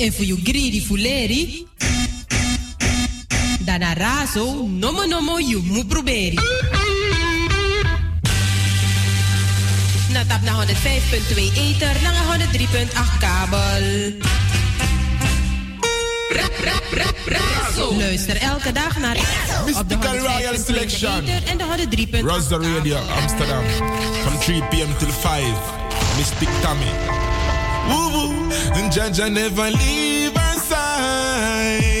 En voor je greedy fuleri. Dana razo, nomo nomo, you mu proberi. Na tap na 105.2 ether, na 103.8 kabel. Rap, rap, rap, razo. Luister elke dag naar Mystical Royal Selection. En de 103.8 Radio Amsterdam. From 3 p.m. till 5. Mystic Tommy. Woo. And Jaja never leave her side.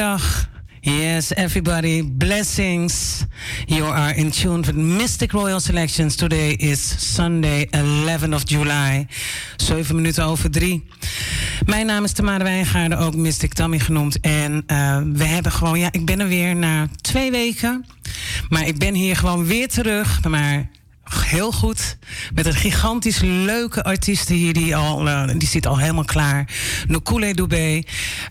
Ja, een hele goede middag. Yes, everybody, blessings. You are in tune with Mystic Royal Selections. Today is Sunday, 11 of July. 7 minuten over 3. Mijn naam is Tamara Wijngaarden, ook Mystic Tammy genoemd. En uh, we hebben gewoon, ja, ik ben er weer na twee weken. Maar ik ben hier gewoon weer terug. Maar heel goed. Met een gigantisch leuke artiesten hier. Die, al, uh, die zit al helemaal klaar. Nokule Dubé.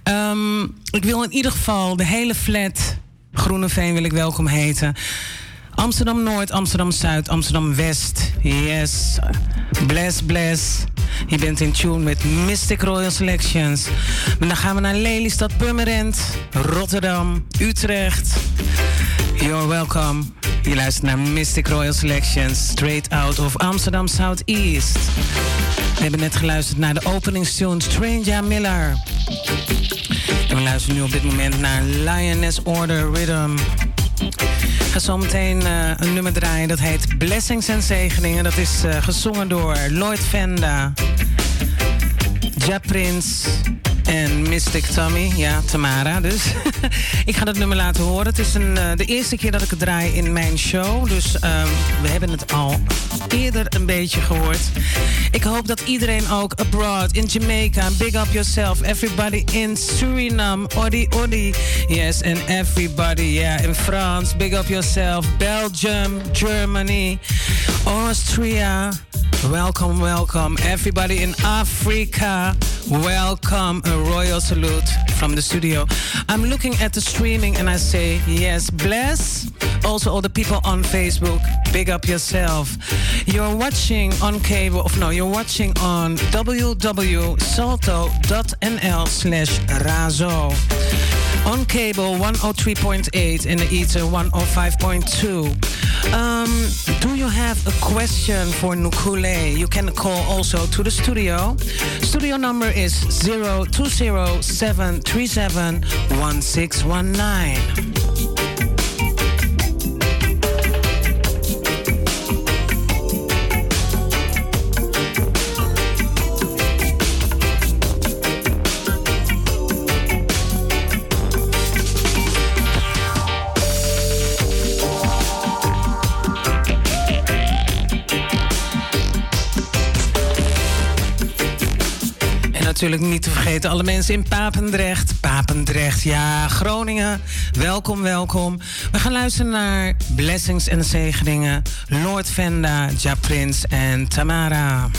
Um, ik wil in ieder geval de hele flat Groeneveen wil ik welkom heten. Amsterdam Noord, Amsterdam Zuid, Amsterdam West. Yes. Bless, bless. Je bent in tune met Mystic Royal Selections. En dan gaan we naar Lelystad, Purmerend, Rotterdam, Utrecht. You're welcome. Je luistert naar Mystic Royal Selections, straight out of Amsterdam Southeast. We hebben net geluisterd naar de openingstune Stranger Miller. En we luisteren nu op dit moment naar Lioness Order Rhythm. Ga zo meteen uh, een nummer draaien dat heet Blessings en Zegeningen. Dat is uh, gezongen door Lloyd Venda, Ja Prince en Mystic Tommy. Ja, Tamara dus. ik ga dat nummer laten horen. Het is een, uh, de eerste keer dat ik het draai in mijn show. Dus um, we hebben het al eerder een beetje gehoord. Ik hoop dat iedereen ook abroad, in Jamaica, big up yourself. Everybody in Suriname, Odi Odi. Yes, and everybody, yeah, in France, big up yourself. Belgium, Germany, Austria. Welcome, welcome. Everybody in Africa, welcome. Royal salute from the studio. I'm looking at the streaming and I say, yes, bless. Also, all the people on Facebook, big up yourself. You're watching on cable, of no, you're watching on www.salto.nl slash razo. On cable 103.8 in the ether 105.2. Um, do you have a question for Nukule? You can call also to the studio. Studio number is 0207371619. Natuurlijk niet te vergeten alle mensen in Papendrecht. Papendrecht, ja, Groningen. Welkom, welkom. We gaan luisteren naar Blessings en Zegeningen. Lord Venda, Ja Prins en Tamara.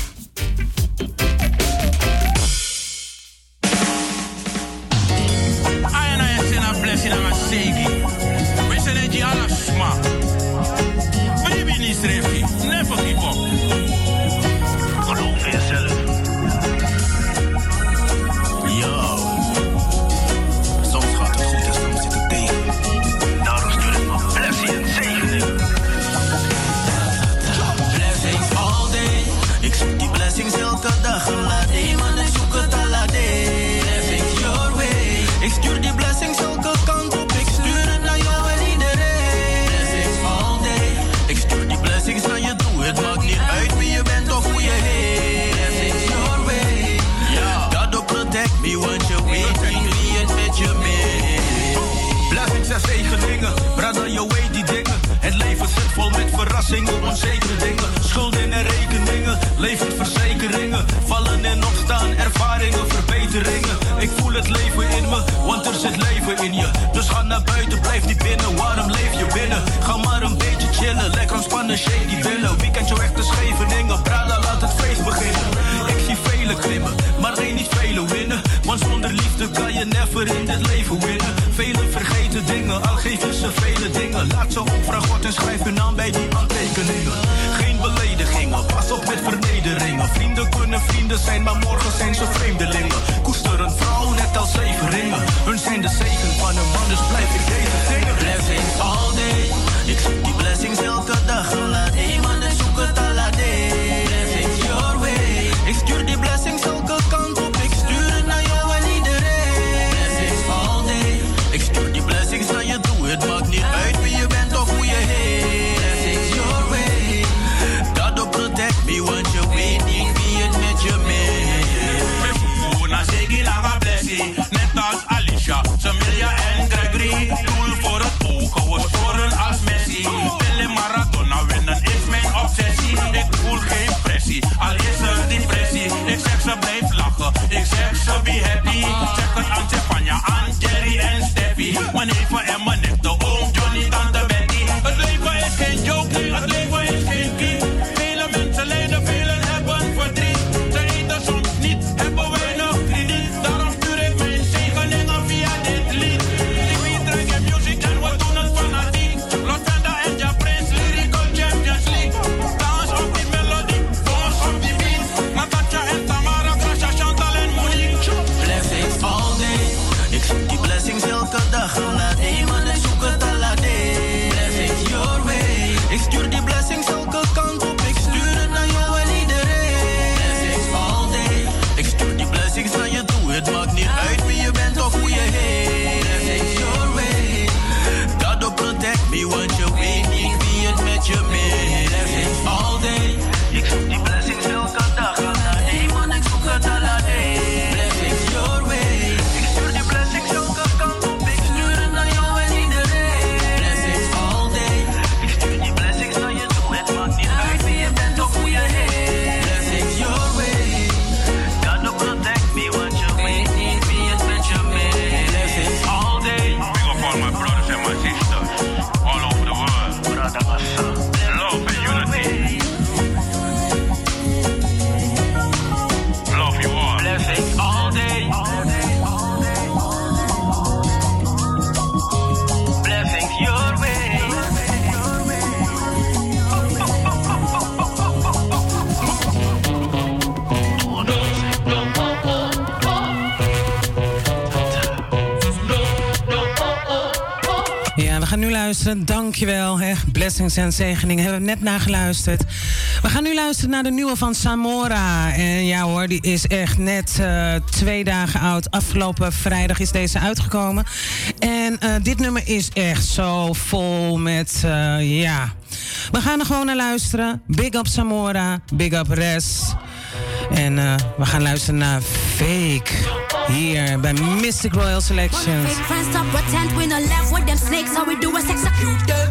Ja, we gaan nu luisteren. Dankjewel. Hè. Blessings en zegeningen hebben we net nageluisterd. We gaan nu luisteren naar de nieuwe van Samora. En ja hoor, die is echt net uh, twee dagen oud. Afgelopen vrijdag is deze uitgekomen. En uh, dit nummer is echt zo vol met, uh, ja... We gaan er gewoon naar luisteren. Big up Samora, big up Res. En uh, we gaan luisteren naar Fake. Hier bij Mystic Royal Selections. friends stop pretend we with them snakes, all we do is execute them.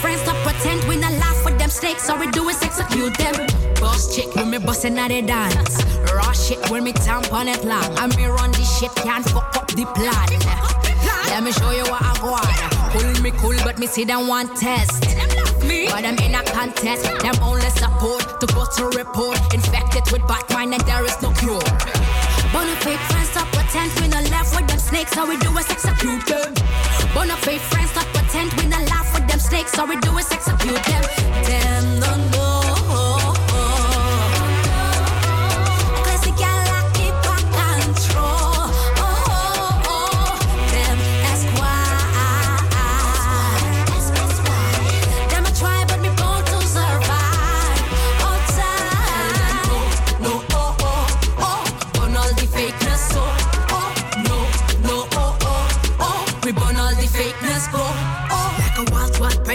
Friends stop pretend we laugh with them snakes, all we do is execute them. Boss chick when me bustin' the dance. Raw shit when me tamp on it me run this shit, can't fuck up the plan. Let me show you what I. Pull me cool, but me see them want test. Me? But I'm in a contest. Them only support to go to report. Infected with Batman and there is no cure. Bona fake friends stop pretend we no left with them snakes. All we do is execute them. Bona fake friends stop pretend we no laugh with them snakes. All we do is execute them. Them don't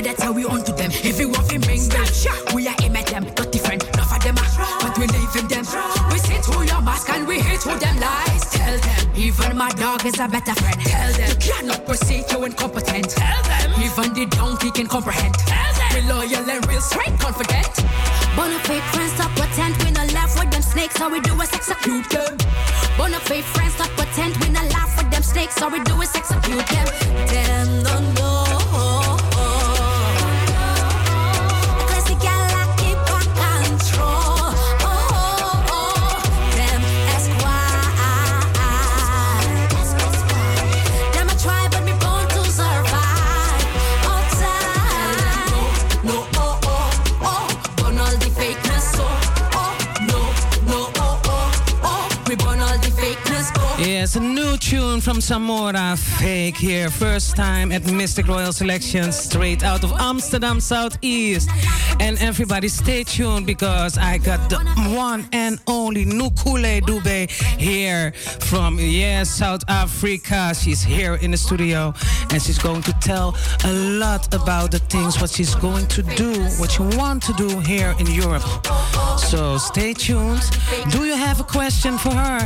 know. how we on to them. If you want to bring them, we are aim at them, not different. Enough of them are, but we leaving them. We see through your mask and we hate through them lies. Tell them, even my dog is a better friend. Tell them, you cannot proceed, you incompetent. Tell them, even the donkey can comprehend. Tell them, we loyal and real straight confident. Bona fake friends stop pretend we no laugh with them snakes, all we do is execute them. Bona fake friends stop pretend we no laugh with them snakes, all we do is execute them. Tell them Yes, a new tune from Samora, Fake here. First time at Mystic Royal Selection, straight out of Amsterdam Southeast. And everybody stay tuned because I got the one and only Nukule Dube here from, yes, South Africa. She's here in the studio and she's going to tell a lot about the things, what she's going to do, what she want to do here in Europe. So stay tuned. Do you have a question for her?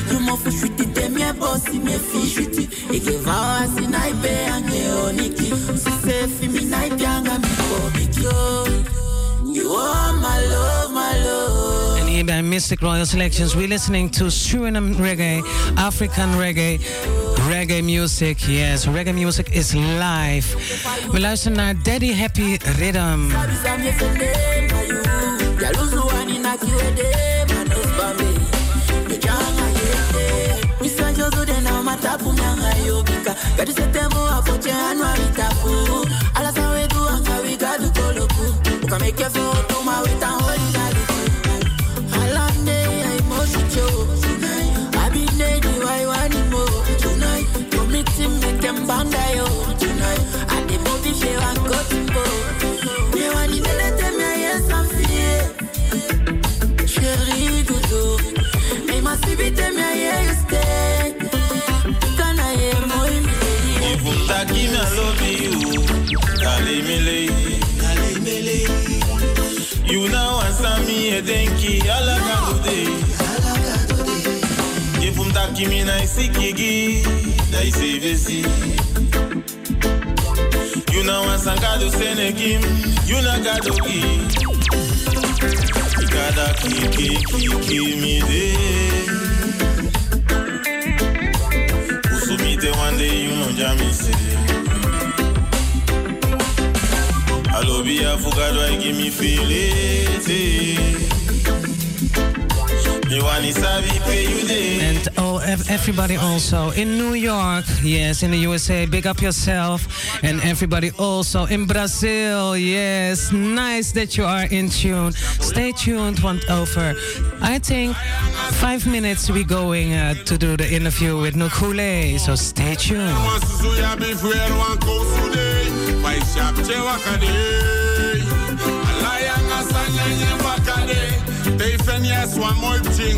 cheke bomiti Yumo fushwiti temye bosi me fishwiti Ike vawa sinaipe ange oniki. Sisefi minaipianga mikobiki You are my love, my love. And here by Mystic Royal Selections We're listening to Suriname reggae, African reggae Reggae music, yes, reggae music is live. We luisteren naar Daddy Happy Rhythm. Quero ser teu avô, te anuar e tapu. denki alakadode Ye pou mta kimi na isi kigi Da isi vesi You na wansan kado sene kim You na kado ki. Ikada ki ki ki ki mi de. Usu mi te wande you no jami se. Alobi afu kado ay gimi filete And oh, everybody also in New York, yes, in the USA, big up yourself. And everybody also in Brazil, yes, nice that you are in tune. Stay tuned, want over, I think, five minutes we going uh, to do the interview with Nukule, so stay tuned. Yes one more thing.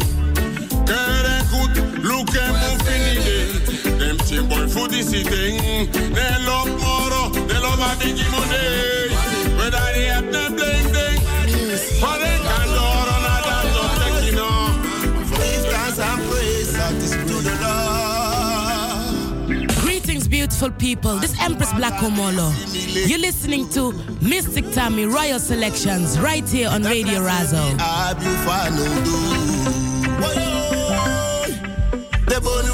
Kere goed, look and move in the ching boy for this thing. Ne love moro, ne love a biggie money. Whether they have the bling bling beautiful people. This Empress Black Omolo. You're listening to Mystic Tammy Royal Selections right here on Radio. The bonu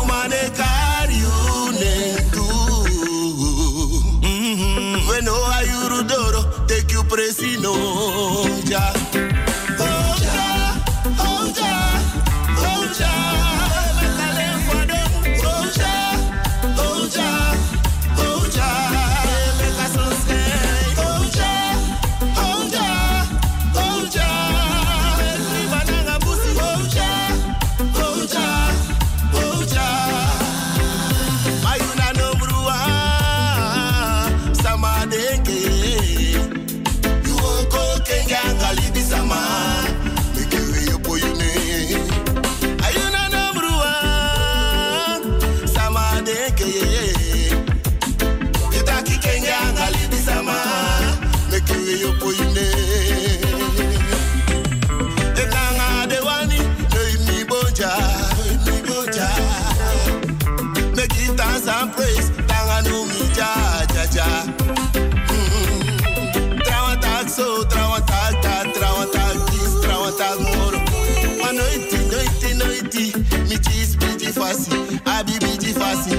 abi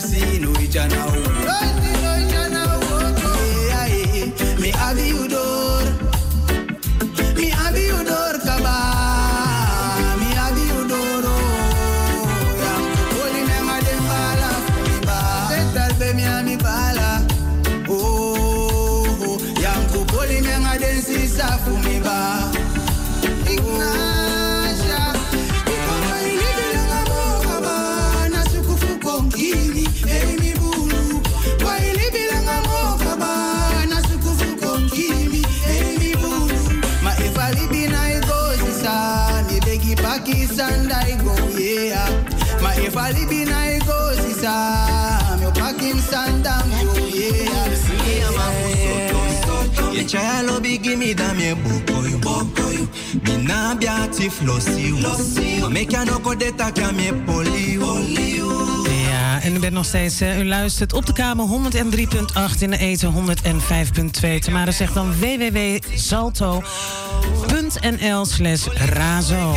sino ichana oko. Yeah, chalo bigi mi da mi bokoyu bokoyu Mi na biati flossiu Ma me kya no kodeta kya mi poliu Ja, en u bent nog steeds, eh, u luistert op de kamer 103.8 in de eten 105.2. Tamara zegt dan www.salto.nl slash razo.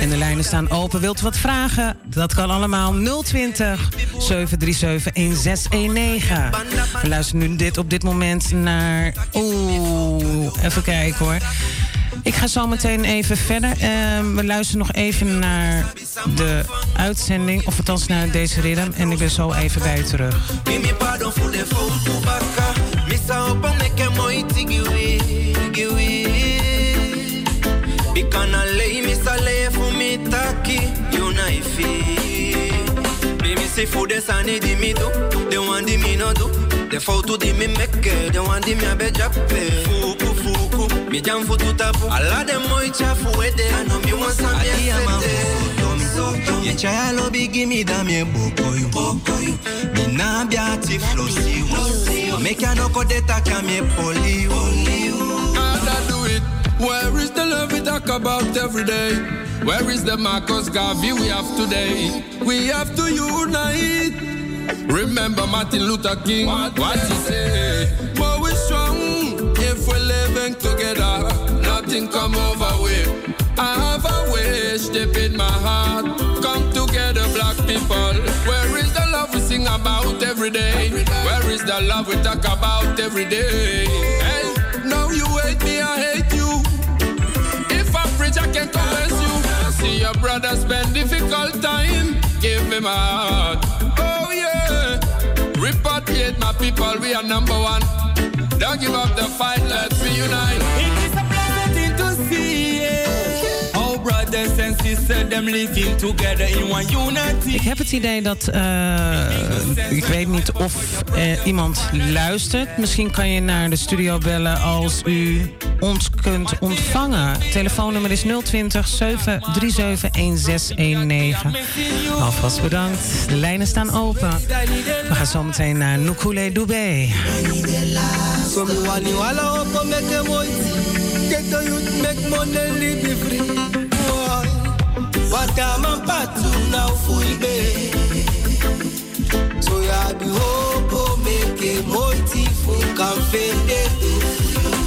En de lijnen staan open. Wilt u wat vragen? Dat kan allemaal 020 737 1619. We luisteren nu dit op dit moment naar... Oeh, even kijken hoor. Ik ga zo meteen even verder. Ehm, we luisteren nog even naar de uitzending, of althans naar deze ritme. En ik ben zo even bij u terug. Giwi Bikana lei misa le fu mi taki Yunaifi Mimi si fu de sani di mi do De wan di mi no do De foto di mi meke De wan di mi abe jappe Fuku fuku Mi jam fu tu tapu. Ala de moi chafu ede Ano mi wansa mi esete Ye chaya lobby give me da me boko you. Me na biati flossy. Make ya no kodeta ka me Where is the love we talk about every day? Where is the Marcus Garvey we have today? We have to unite. Remember Martin Luther King, what, he say? But we strong if we're living together. Nothing come over with. I have a wish deep in my heart. Come together, black people. Where is the love we sing about every day? Where is the love we talk about every day? Can convince you. See your brother spend difficult time. Give me my heart. Oh yeah. Repatriate my people, we are number one. Don't give up the fight, let's reunite. Brothers and sisters them living together in one unity. Ik heb het idee dat. eh, ik weet niet of eh, iemand luistert. Misschien kan je naar de studio bellen als u ons kunt ontvangen. Telefoonnummer is 020 737 1619. Alvast bedankt. De lijnen staan open. We gaan zo meteen naar Nukule Dube. So me want you all up and make a money. Get the youth make money live be free. Boy, what time and part two now full day. So ya be hope oh, make a money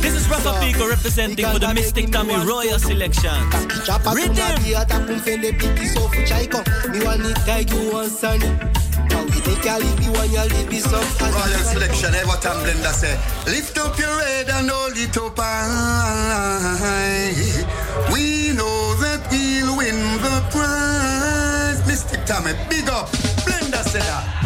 This is Rafa Pico representing for the Mystic Tommy Royal Selection. Rhythm. Royal selection, every eh, time Blender say, lift up your head and hold it up high. We know that we'll the. Mystic Tommy, big up. Blender say that.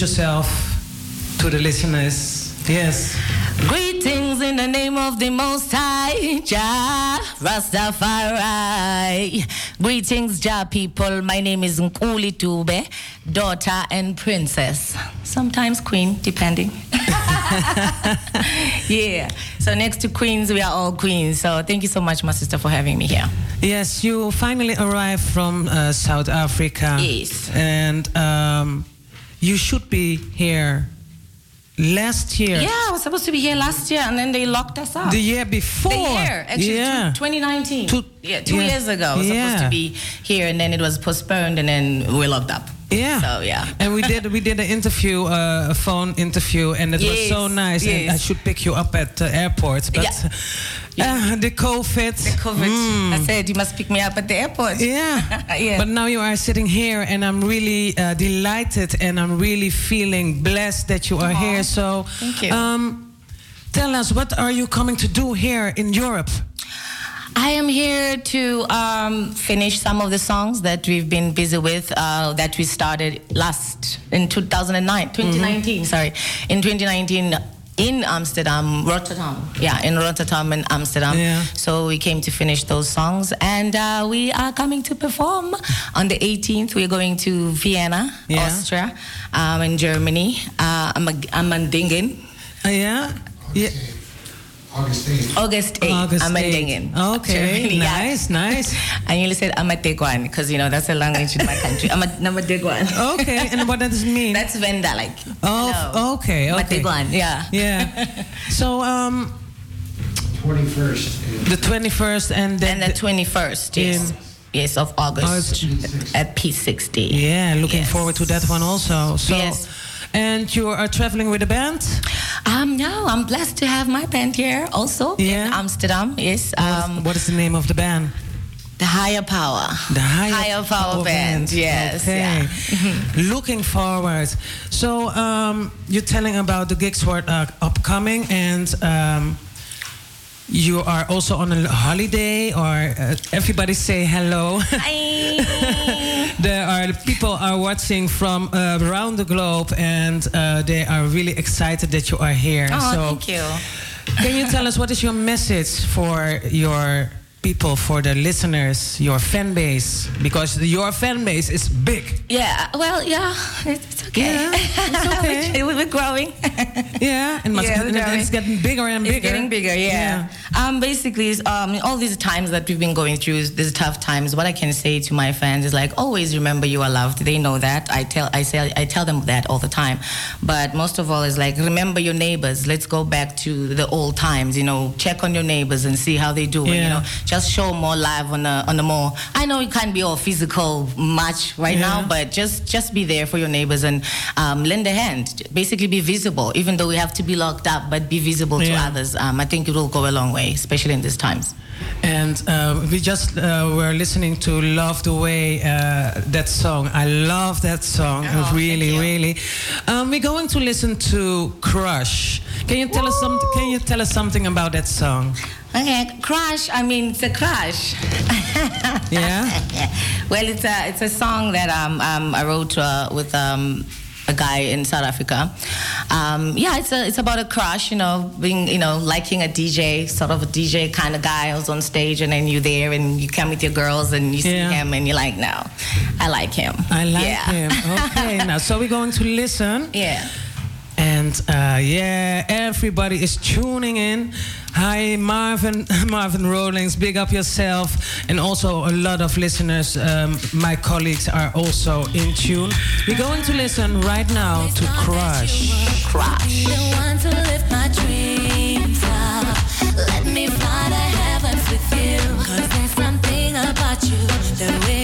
Introduce yourself to the listeners? Yes. Greetings in the name of the Most High, Jah Rastafari. Greetings, Jah people. My name is Nkulee Dube, daughter and princess. Sometimes queen, depending. yeah. So next to queens, we are all queens. So thank you so much, my sister, for having me here. Yes, you finally arrived from uh, South Africa. Yes. And um, you should be here last year. Yeah, I was supposed to be here last year, and then they locked us up. The year before. The year, actually, Yeah. 2019. Two- yeah, two yeah. years ago, I was supposed to be here, and then it was postponed, and then we locked up. Yeah. So yeah. And we did we did an interview, uh, a phone interview, and it was so nice. And. I should pick you up at the airport, but uh, the COVID. The COVID. I said you must pick me up at the airport. Yeah. yeah. But now you are sitting here, and I'm really uh, delighted, and I'm really feeling blessed that you are here. So, Thank you. Um, tell us, what are you coming to do here in Europe? I am here to um, finish some of the songs that we've been busy with uh, that we started last in 2009, 2019. Sorry, in 2019 in Amsterdam, Rotterdam. Yeah, in Rotterdam and Amsterdam. Yeah. So we came to finish those songs, and uh, we are coming to perform on the 18th. We're going to Vienna, Yeah. Austria, um, in Germany. Uh, Am- Amandingen. Uh, yeah. Yeah. August 8th. August 8th, August Amandingen. 8th. Okay, Germany, yeah. nice, nice. I nearly said Amategwan because you know that's a language in my country. Ama- Amategwan. Okay, and what does it mean? That's Venda, like. Oh, okay, okay. Amategwan, yeah. Yeah. So, um, 21st. the 21st and then And the 21st, yes. Yes, of August at P60. Yeah, looking forward to that one also. So, Yes. And you are traveling with a band? Um, no, I'm blessed to have my band here also in Amsterdam. Yes. Um, what is the name of the band? The Higher Power. The Higher, Power, Band. Yes. Okay. yeah. Looking forward. So um, you're telling about the gigs what are upcoming, and um, you are also on a holiday, or uh, everybody say hello. there are people are watching from uh, around the globe, and uh, they are really excited that you are here. Oh, so thank you. can you tell us what is your message for your people, for the listeners, your fan base? Because your fan base is big. Yeah, well, yeah, it's it's okay. Yeah, it's okay. we're, we're growing. Yeah, and, must, Yeah, growing. it's getting bigger and bigger. It's getting bigger, yeah. Um, basically, um, all these times that we've been going through, these tough times. What I can say to my fans is like, always remember you are loved. They know that. I tell, I say, I tell them that all the time. But most of all, is like, remember your neighbors. Let's go back to the old times. You know, check on your neighbors and see how they do. Yeah. You know, just show more live on the on the more. I know it can't be all physical much right Yeah. now, but just just be there for your neighbors and um, lend a hand. Basically, be visible. Even though we have to be locked up, but be visible to others. Um, I think it will go a long way, especially in these times. And uh, we just uh, were listening to "Love the Way" uh, that song. I love that song, Oh, really, really. Um, we're going to listen to "Crush." Can you tell us something? Can you tell us something about that song? Okay, crush. I mean, it's a crush. Yeah. well, it's a it's a song that um, um I wrote uh, with um a guy in South Africa. Um, yeah, it's a it's about a crush. You know, being you know liking a DJ, sort of a DJ kind of guy who's on stage, and then you're there and you come with your girls and you see him and you're like, no, I like him. I like Yeah. him. Okay, now so we're going to listen. Yeah. And uh, yeah, everybody is tuning in. Hi, Marvin, Marvin Rollings, big up yourself. And also a lot of listeners, um, my colleagues are also in tune. We're going to listen right now to Crush. Crush. The one to lift my dreams up. Let me fly to heavens with you. Cause there's something about you. The way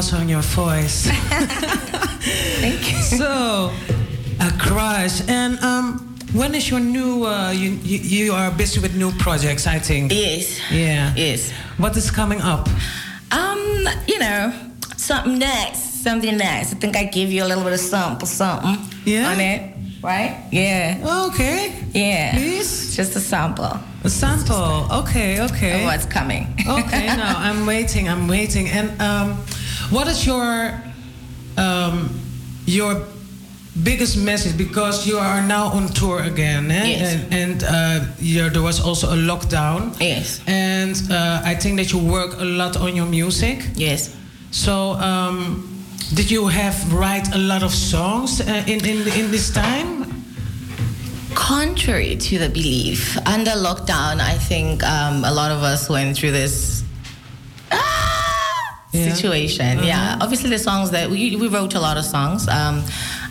got on your voice. Thank you. So, a crush. And um, when is your new? Uh, you, you you are busy with new projects, I think. Yes. Yeah. Yes. What is coming up? Um, you know, something next, something next. I think I give you a little bit of sample, something Yeah? on it, right? Yeah. Okay. Yeah. Please. Just a sample. A sample. Okay. Okay. Of what's coming. okay. Now I'm waiting. I'm waiting. And um, what is your um, your biggest message? Because you are now on tour again eh? Yes. and, and uh, there was also a lockdown. Yes. And uh, i think that you work a lot on your music. Yes. So um, did you have write a lot of songs uh, in, in in this time? Contrary to the belief, under lockdown, I think um, a lot of us went through this Yeah. situation. Yeah, Uh-huh. obviously the songs that we, we wrote a lot of songs, um,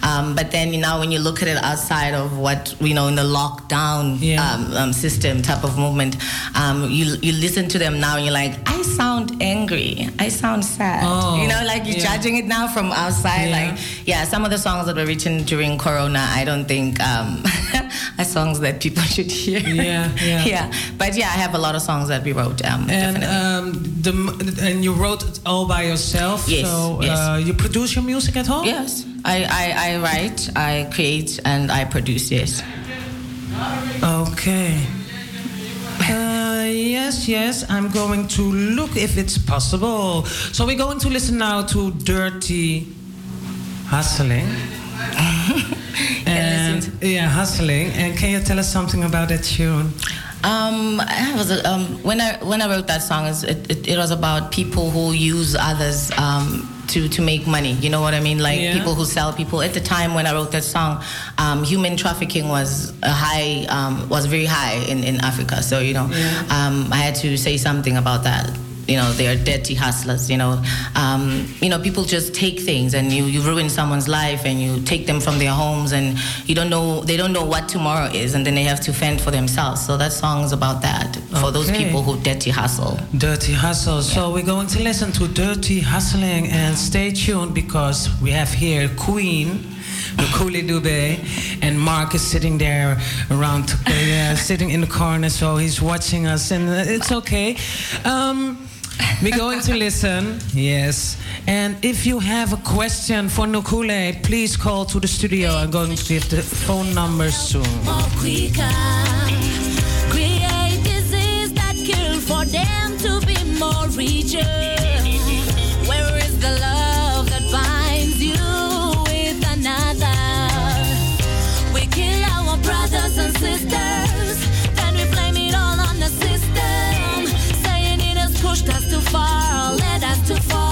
um, but then you know when you look at it outside of what we know in the lockdown um, um, system type of movement, um, you you listen to them now and you're like, I sound angry, I sound sad. Oh, you know, like you're yeah. judging it now from outside. Yeah. Like, yeah, some of the songs that were written during Corona, I don't think um, are songs that people should hear. Yeah, yeah. yeah. But yeah, I have a lot of songs that we wrote. Um, and um, the and you wrote it all by yourself Yes, so yes. Uh, you produce your music at home Yes, I, I, I write, I create, and I produce. Yes. Okay. Uh, yes, yes, I'm going to look if it's possible. So we're going to listen now to Dirty Hustling. and, yeah, Hustling. And can you tell us something about that tune? Um, I was um, when I when I wrote that song, it, it, it was about people who use others um, to to make money. You know what I mean? Like Yeah. people who sell people. At the time when I wrote that song, um, human trafficking was a high um, was very high in, in Africa. So you know, um, I had to say something about that. You know, they are dirty hustlers. You know, um, you know, people just take things and you, you ruin someone's life and you take them from their homes and you don't know they don't know what tomorrow is and then they have to fend for themselves. So that song is about that for those people who dirty hustle. Dirty Hustle. So we're going to listen to Dirty Hustling and stay tuned because we have here Queen. Kuli Dube and Mark is sitting there around, uh, yeah, sitting in the corner, so he's watching us, and uh, it's okay. Um, we're going to listen, yes. And if you have a question for Nukule, please call to the studio. I'm going to give the phone number soon. Create disease that kill for them to be more richer. Pushed us too far, led us to fall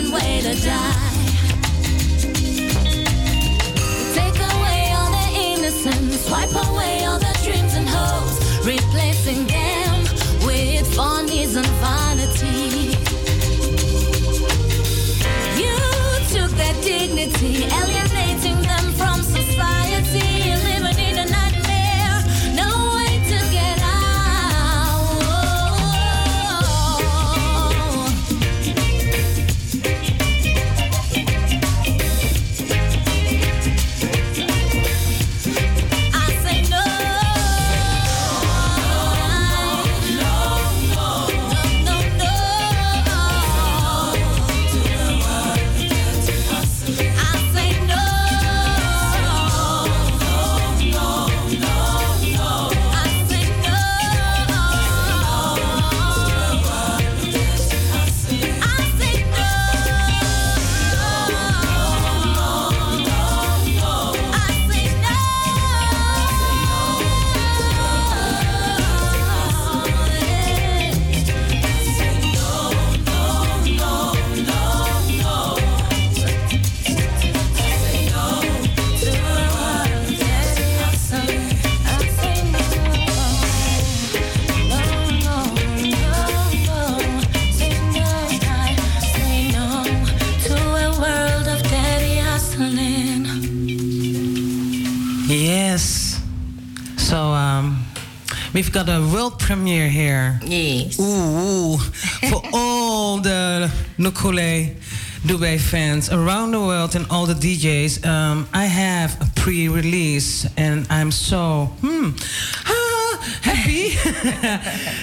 different way to die. Take away all their innocence, wipe away all their dreams and hopes, replacing them with funnies and vanity. We've got a world premiere here. Yes. Ooh, ooh. for all the Nukule Dube fans around the world and all the DJs, um, I have a pre-release and I'm so hmm, happy.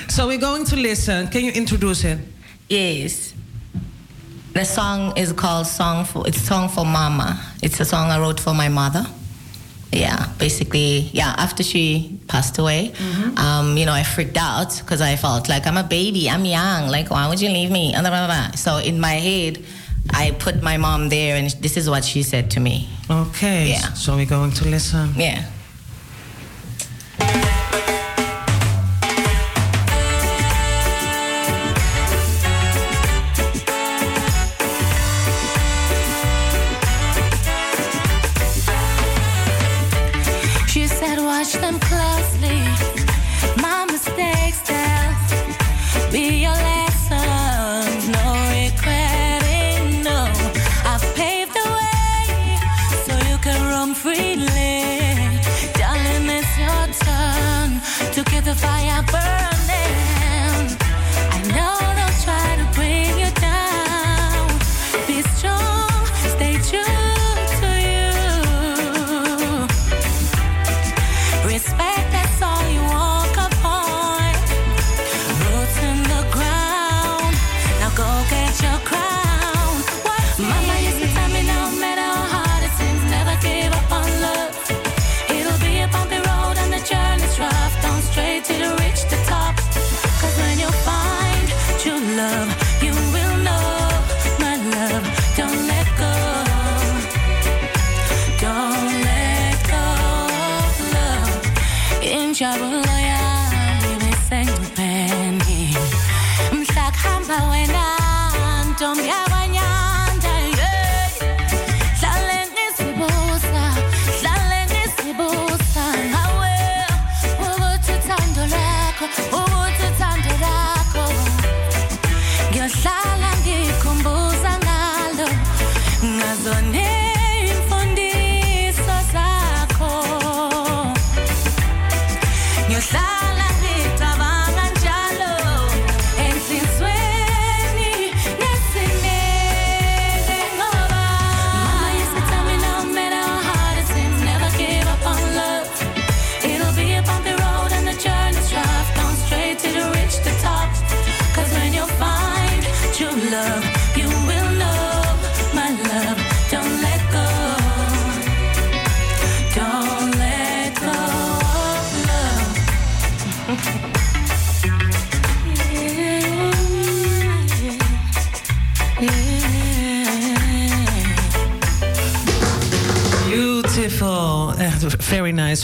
so we're going to listen. Can you introduce it? Yes. The song is called "Song for." It's "Song for Mama." It's a song I wrote for my mother. Yeah, basically, yeah. After she passed away, um, you know, I freaked out because I felt like I'm a baby, I'm young. Like, why would you leave me? And blah, blah, blah. So in my head, I put my mom there, and this is what she said to me. Okay. Yeah. So we're going to listen. Yeah.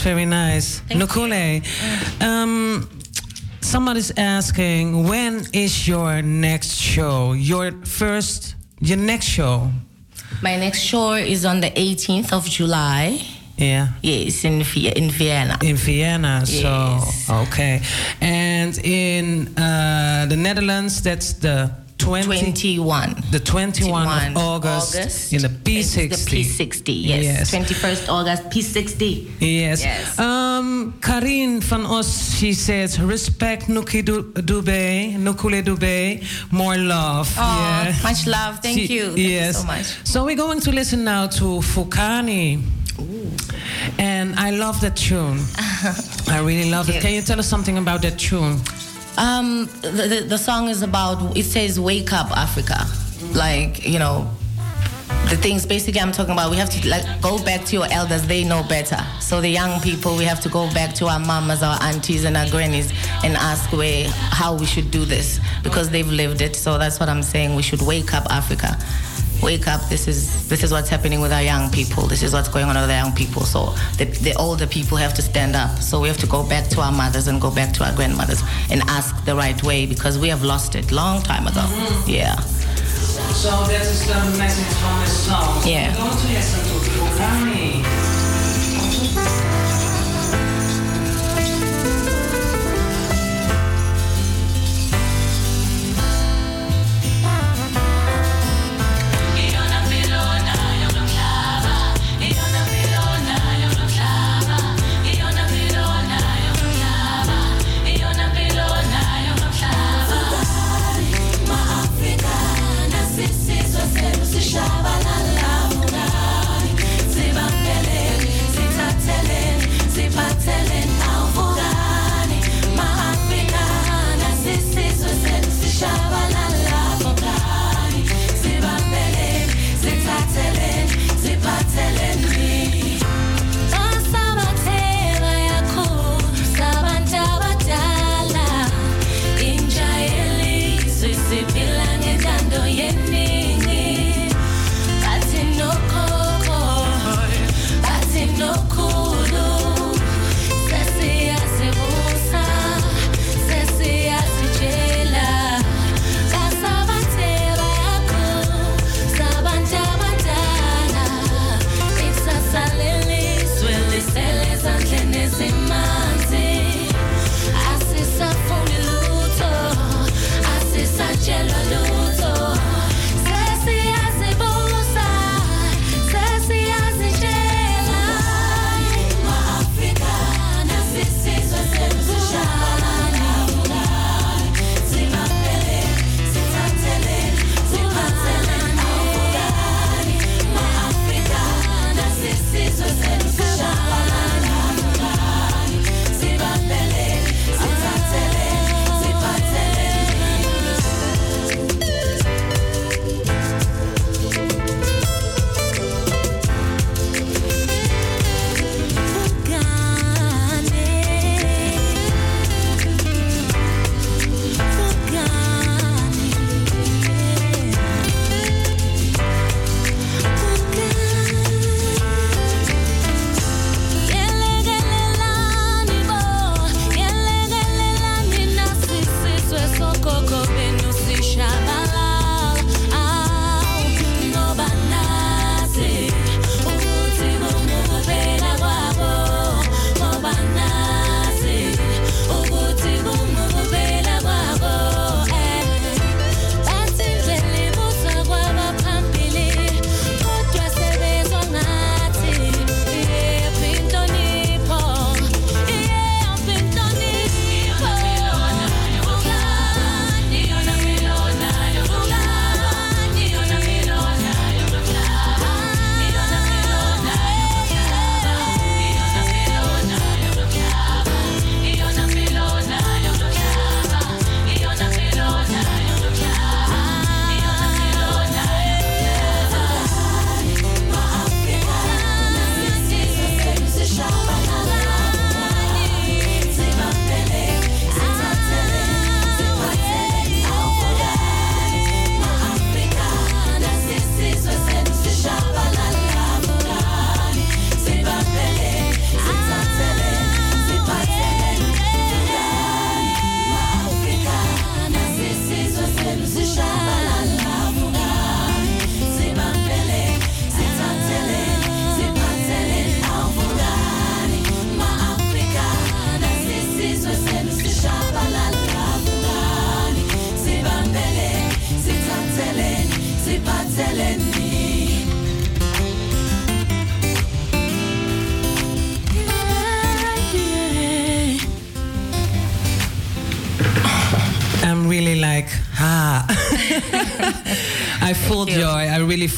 Very nice, nice. Nukule, um, somebody's asking, when is your next show? Your first, your next show? My next show is on the 18th of July. Yeah. Yes, in in Vienna. In Vienna, Yes. so okay. And in uh, the Netherlands, that's the 20, 21. The 21, 21 of August, August. in the P60. It's the P60, yes. Yes. 21st August, P60. Yes. Yes. Um, Karin van Os, she says, respect Nuki Du- Dube, Nukule Dube, more love. Aw, much love. Thank She- you. Thank you yes. so much. So we're going to listen now to Vukani. And I love that tune. I really love it. Can you tell us something about that tune? Um, the, the, the song is about, it says, Wake Up Africa. Like, you know, the things basically I'm talking about, we have to like go back to your elders, they know better. So the young people, we have to go back to our mamas, our aunties, and our grannies and ask where, how we should do this because they've lived it. So that's what I'm saying. We should wake up Africa. Wake up! This is this is what's happening with our young people. This is what's going on with our young people. So the, the older people have to stand up. So we have to go back to our mothers and go back to our grandmothers and ask the right way because we have lost it long time ago. Yeah. So that is the message from the song. So Yeah.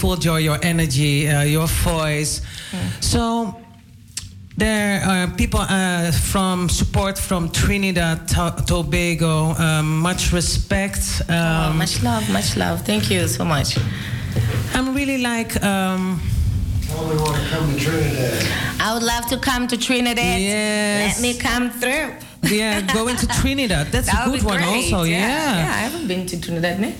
Joy. I really feel joy, your energy, uh, your voice. So there are people uh, from support from Trinidad, to- Tobago. Um, much respect. Um, Oh, much love, much love. Thank you so much. I'm really like. Um, we want to come to Trinidad. I would love to come to Trinidad. Yes. Let me come through. yeah, going to Trinidad. That's That a good one, great. also. Yeah, Yeah. yeah, I haven't been to Trinidad, ne?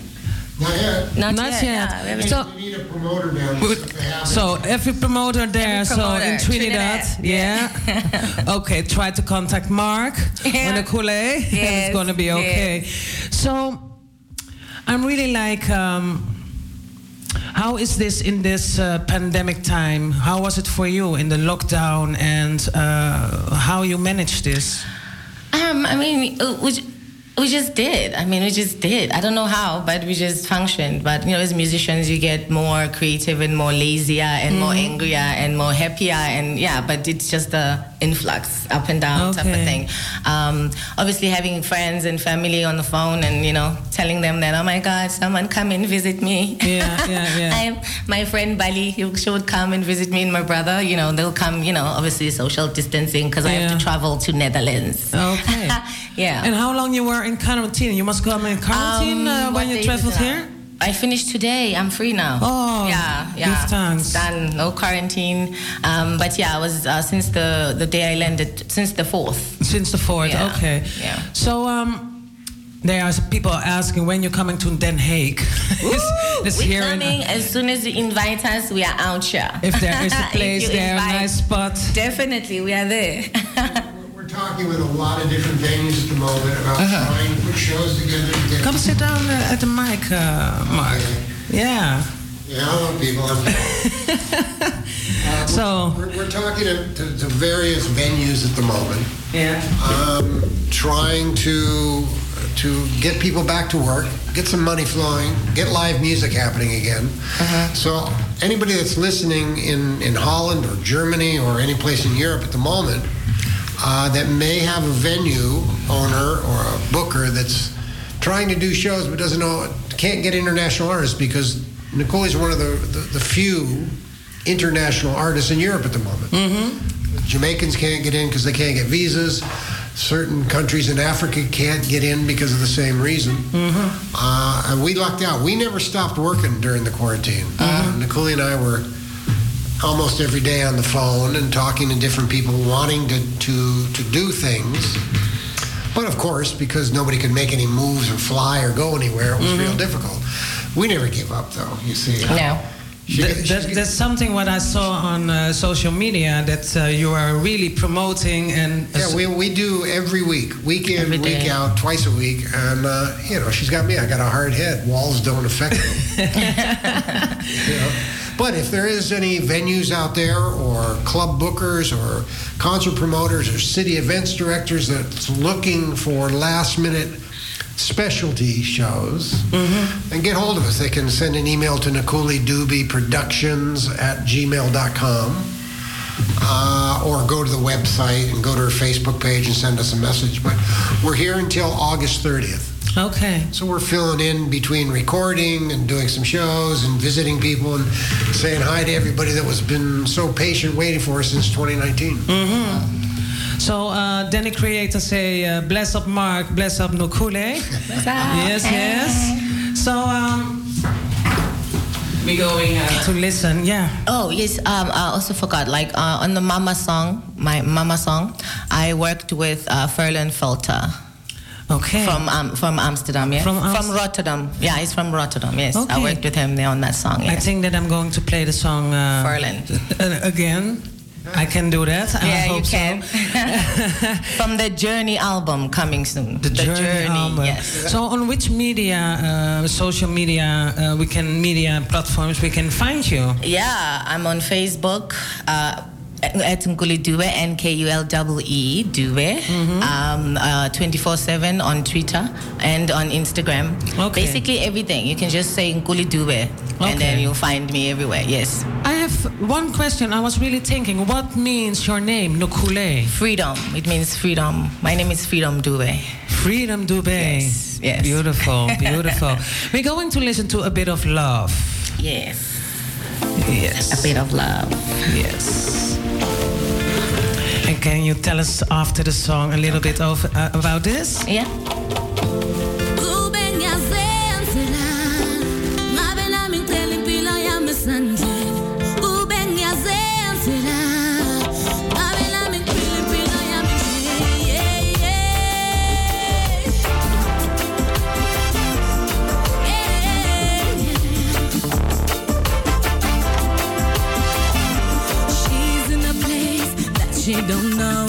Not yet. Not, Not yet. yet. yeah, So- You need a promoter down there. if they have So every promoter there, Every so in Trinidad, Trinidad, yeah. okay, try to contact Mark Yeah. on the Kool and it's gonna be okay. So I'm really like, um, how is this in this uh, pandemic time? How was it for you in the lockdown, and uh, how you managed this? Um, I mean, uh, we, just did. I mean, we just did. I don't know how, but we just functioned. But you know, as musicians, you get more creative and more lazier and more Mhm. angrier and more happier and yeah. But it's just a influx, up and down type of thing. Um, obviously, having friends and family on the phone and you know, telling them that oh my God, someone come and visit me. Yeah, yeah, yeah. I, my friend Bali, she would come and visit me and my brother. You know, they'll come. You know, obviously social distancing because I have to travel to Netherlands. Okay. Yeah. And how long you were in quarantine? You must come in quarantine Um, uh, when you traveled here. I finished today. I'm free now. Oh, yeah, yeah. thanks. Done. No quarantine. Um, but yeah, I was uh, since the the day I landed, since the fourth. Since the fourth, Yeah, okay. yeah. So um, there are people asking when you're coming to Den Haag. We're coming as soon as you invite us. We are out here. If there is a place there, a nice spot. Definitely, we are there. Talking with a lot of different venues at the moment about Uh-huh. trying to put shows together. To get Come sit down uh, at the mic, uh, Mark. Yeah. Yeah, hello, people. I'm- so we're, we're talking to, to, to various venues at the moment. Yeah. Um, trying to to get people back to work, get some money flowing, get live music happening again. So anybody that's listening in in Holland or Germany or any place in Europe at the moment uh, that may have a venue owner or a booker that's trying to do shows but doesn't know can't get international artists because Nicole is one of the, the, the few international artists in Europe at the moment. Jamaicans can't get in because they can't get visas. Certain countries in Africa can't get in because of the same reason. Uh, and we lucked out. We never stopped working during the quarantine. Uh, Nicole and I were almost every day on the phone and talking to different people wanting to, to, to do things. But of course, because nobody could make any moves or fly or go anywhere, it was real difficult. We never gave up, though, you see. No. That, that, that's something what I saw on uh, social media that uh, you are really promoting and Yeah, we, we do every week, week in, Every week day. out, twice a week. And, uh, you know, she's got me. I got a hard head. Walls don't affect me. You know? But if there is any venues out there or club bookers or concert promoters or city events directors that's looking for last minute specialty shows, then get hold of us. They can send an email to Nikuli Dube Productions at gmail.com uh, or go to the website and go to her Facebook page and send us a message. But we're here until August 30th. Okay. So we're filling in between recording and doing some shows and visiting people and saying hi to everybody that was been so patient waiting for us since 2019. Mm-hmm. So uh, Danny Creator say, uh, bless up Mark, bless up Nokule. yes, yes. So um, we going uh, to listen, yeah. Oh yes, um, I also forgot. Like uh, on the Mama song, my Mama song, I worked with uh, Ferlin Felter. Okay. From um, from Amsterdam, yeah. From From, Amst- Rotterdam. Yeah, he's from Rotterdam. Yes, Okay. I worked with him there on that song. I think that I'm going to play the song uh, again. I can do that. I yeah, hope you so. can. from the Journey album coming soon. The, Journey, album. Yes. So on which media, uh, social media, uh, we can media platforms we can find you? Yeah, I'm on Facebook. Uh, Etunkuli Dube, N K U L W E Dube, mm-hmm. um, uh, 24 7 on Twitter and on Instagram. Okay. Basically, everything. You can just say Nkulee Dube, okay. and then you'll find me everywhere. Yes. I have one question. I was really thinking, what means your name, Nkule? Freedom. It means freedom. My name is Freedom Dube. Freedom Dube. Yes. yes. Beautiful, beautiful. We're going to listen to a bit of love. Yes. Yes. A bit of love. Yes can you tell us after the song a little bit of, uh, about this? Yeah. don't know.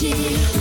here.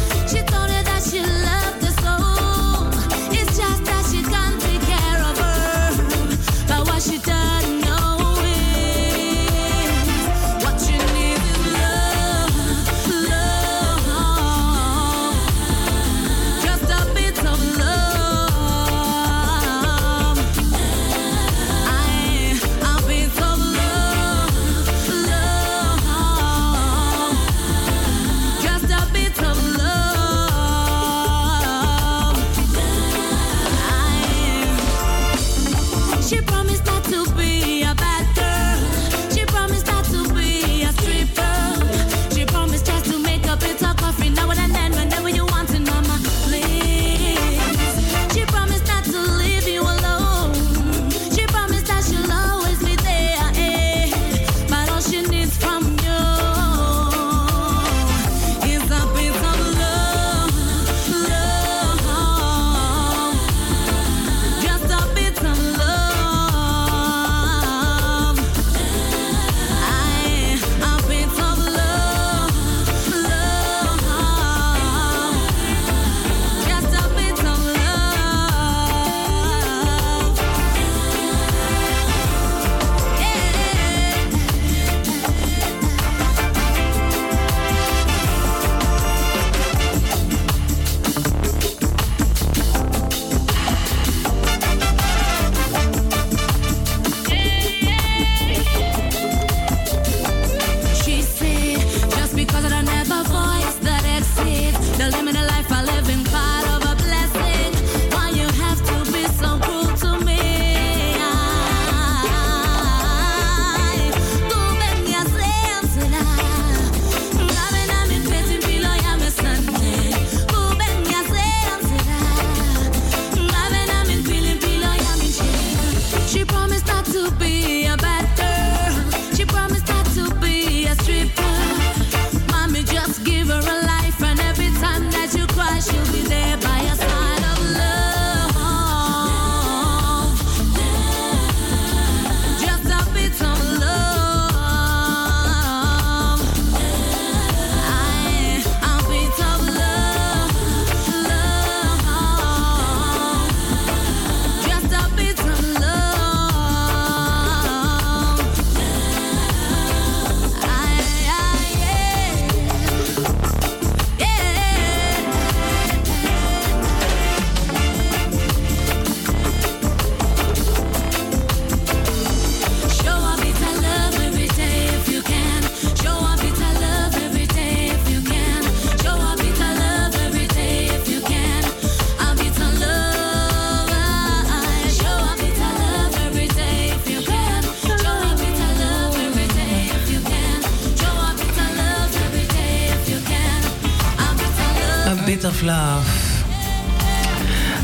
love.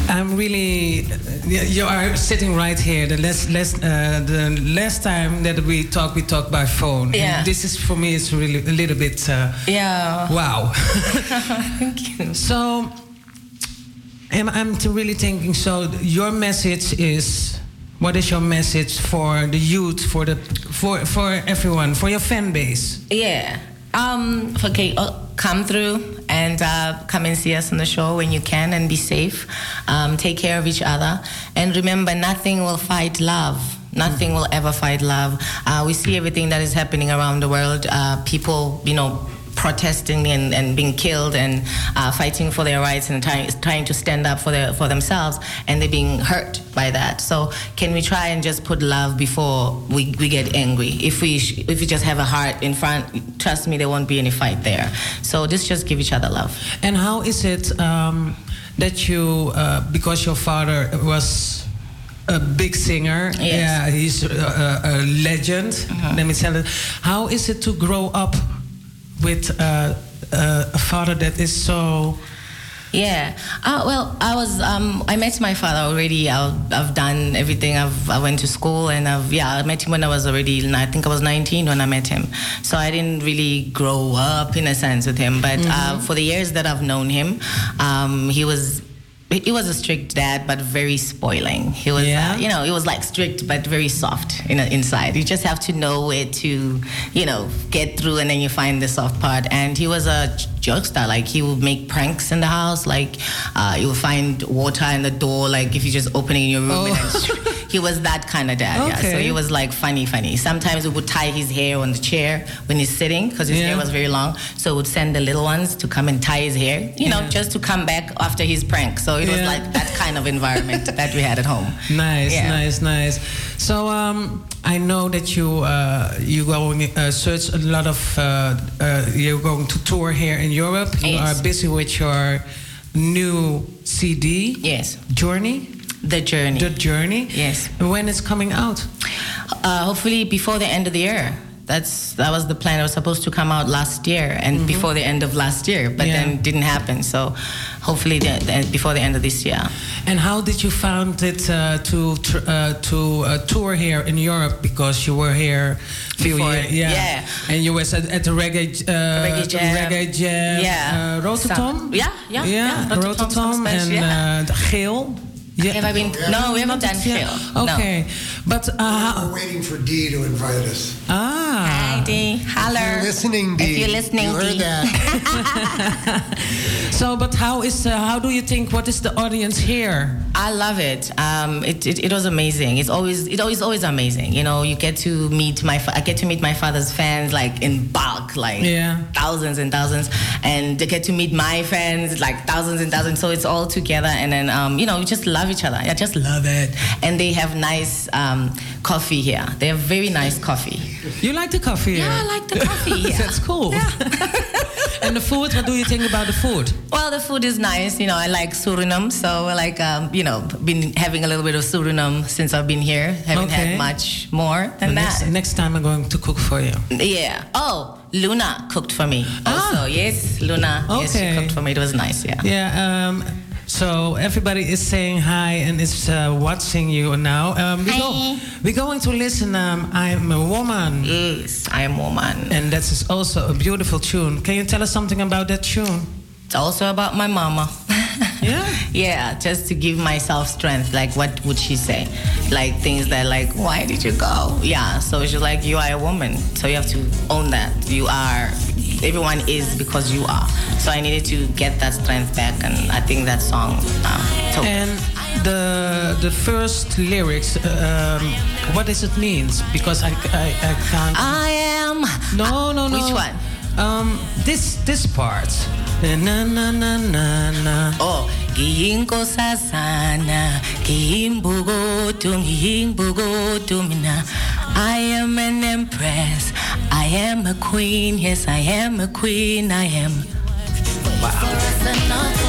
I'm really. You are sitting right here. The last, last, uh, the last time that we talk, we talk by phone. Yeah. And this is for me. It's really a little bit. Uh, yeah. Wow. Thank you. So, am I'm really thinking. So, your message is. What is your message for the youth, for the for for everyone, for your fan base? Yeah. Um. Okay. Uh, come through and uh, come and see us on the show when you can and be safe. Um, take care of each other. And remember, nothing will fight love. Nothing will ever fight love. Uh, we see everything that is happening around the world. Uh, people, you know, protesting and, and being killed and uh, fighting for their rights and trying, trying to stand up for, their, for themselves and they're being hurt by that. So can we try and just put love before we, we get angry? If we, sh- if we just have a heart in front, trust me, there won't be any fight there. So just, just give each other love. And how is it um, that you, uh, because your father was a big singer, yeah, he's a, a, a legend. Let me tell it. How is it to grow up with uh, uh, a father that is so? Yeah. Uh, well, I was. Um, I met my father already. I've, I've done everything. I've. I went to school and I've. Yeah, I met him when I was already. I think I was 19 when I met him. So I didn't really grow up in a sense with him. But uh, for the years that I've known him, um, he was. He was a strict dad, but very spoiling. He was, uh, you know, he was like strict, but very soft in, inside. You just have to know where to, you know, get through, and then you find the soft part. And he was a jokester. Like he would make pranks in the house. Like uh, you would find water in the door. Like if you just open it in your room. And he was that kind of dad. Yeah. So he was like funny, funny. Sometimes we would tie his hair on the chair when he's sitting because his hair was very long. So we would send the little ones to come and tie his hair. You know, Yeah. just to come back after his prank. So it was like that kind of environment that we had at home. Nice, Yeah. nice, nice. So um, I know that you uh, you going uh, search a lot of uh, uh, you're going to tour here in Europe. You Yes. are busy with your new CD. Yes. Journey. The journey. The journey. Yes. When it's coming out? Uh, hopefully before the end of the year. That's that was the plan. It was supposed to come out last year and before the end of last year, but Mm-hmm. Yeah. then didn't happen. So hopefully the, the, before the end of this year. And how did you found it uh, to tr- uh, to uh, tour here in Europe? Because you were here few years, yeah. yeah. And you was at, at the reggae uh, Reggae Jam. reggae jam, Yeah. uh, Rotterdam. Yeah, yeah, yeah, yeah, Rotterdam, Rotterdam and yeah. uh, the Geel. Yeah. Have I been? No, we haven't done Yeah. Geel. No. Okay, but uh, We're waiting for Dee to invite us. ah, Hi, Dee. Holler. If you're listening, Dee. If you're listening, you heard Dee. that. so but how is uh, how do you think? What is the audience here? I love it. Um, it, it. It was amazing. It's always it always always amazing. You know, you get to meet my I get to meet my father's fans like in bulk, like Yeah. thousands and thousands, and they get to meet my fans like thousands and thousands. So it's all together, and then um, you know, we just love each other. I just love it. And they have nice um, coffee here. They have very nice coffee. You like the coffee? Yeah. I like the coffee. here. That's cool. and the food? What do you think about the food? Well, the food is nice. You know, I like Suriname, so like um, you know, been having a little bit of Suriname since I've been here. Haven't Okay. had much more than next, that. next time I'm going to cook for you. Yeah. Oh, Luna cooked for me. Also, yes, Luna. Yes, she Ah. Okay. cooked for me. It was nice. Yeah. Yeah. Um, so everybody is saying hi and is uh, watching you now. Um, we go, we're going to listen. Um, I'm a woman. Yes, I am a woman. And that is also a beautiful tune. Can you tell us something about that tune? It's also about my mama. yeah. Yeah, just to give myself strength. Like, what would she say? Like things that, like, why did you go? Yeah. So she's like, you are a woman, so you have to own that. You are. Everyone is because you are. So I needed to get that strength back, and I think that song. Um, And the the first lyrics, um, what does it mean? Because I, I, I can't. I am. No, no, no. Which one? Um, this this part. Na na na na na. Oh, Giyinkosazana, Giyimbugotu, Giyimbugotu mina. I am an empress. I am a queen. Yes, I am a queen. I am. The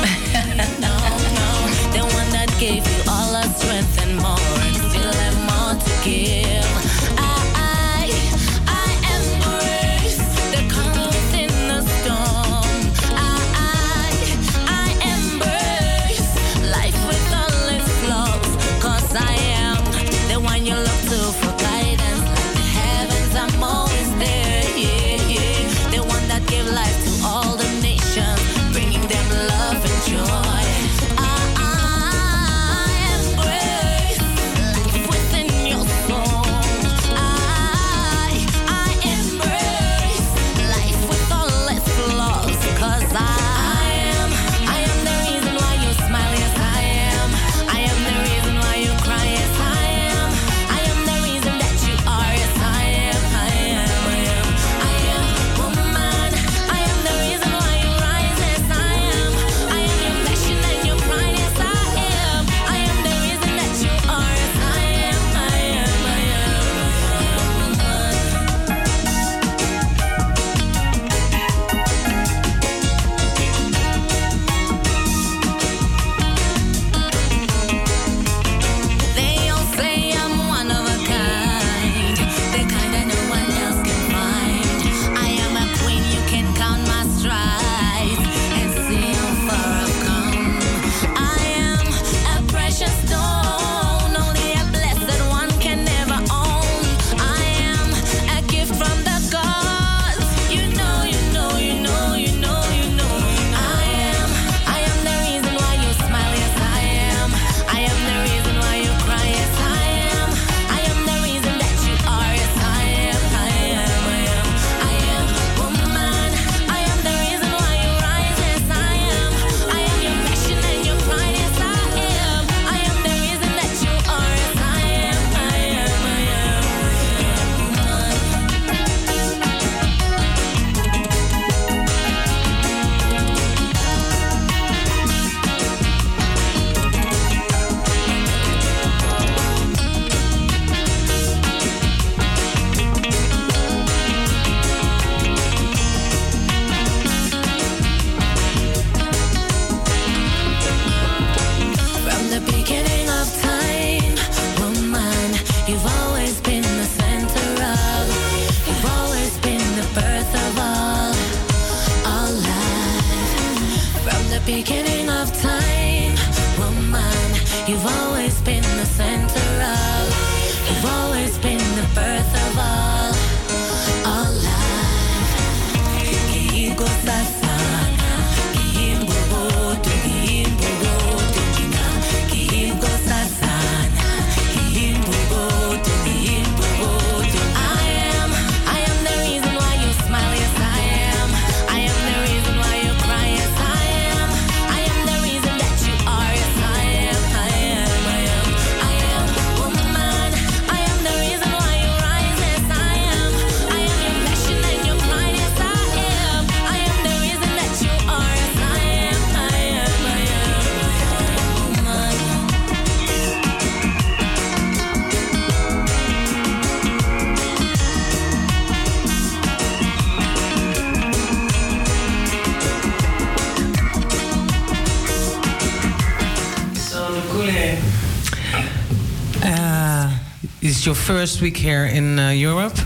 first week here in uh, Europe,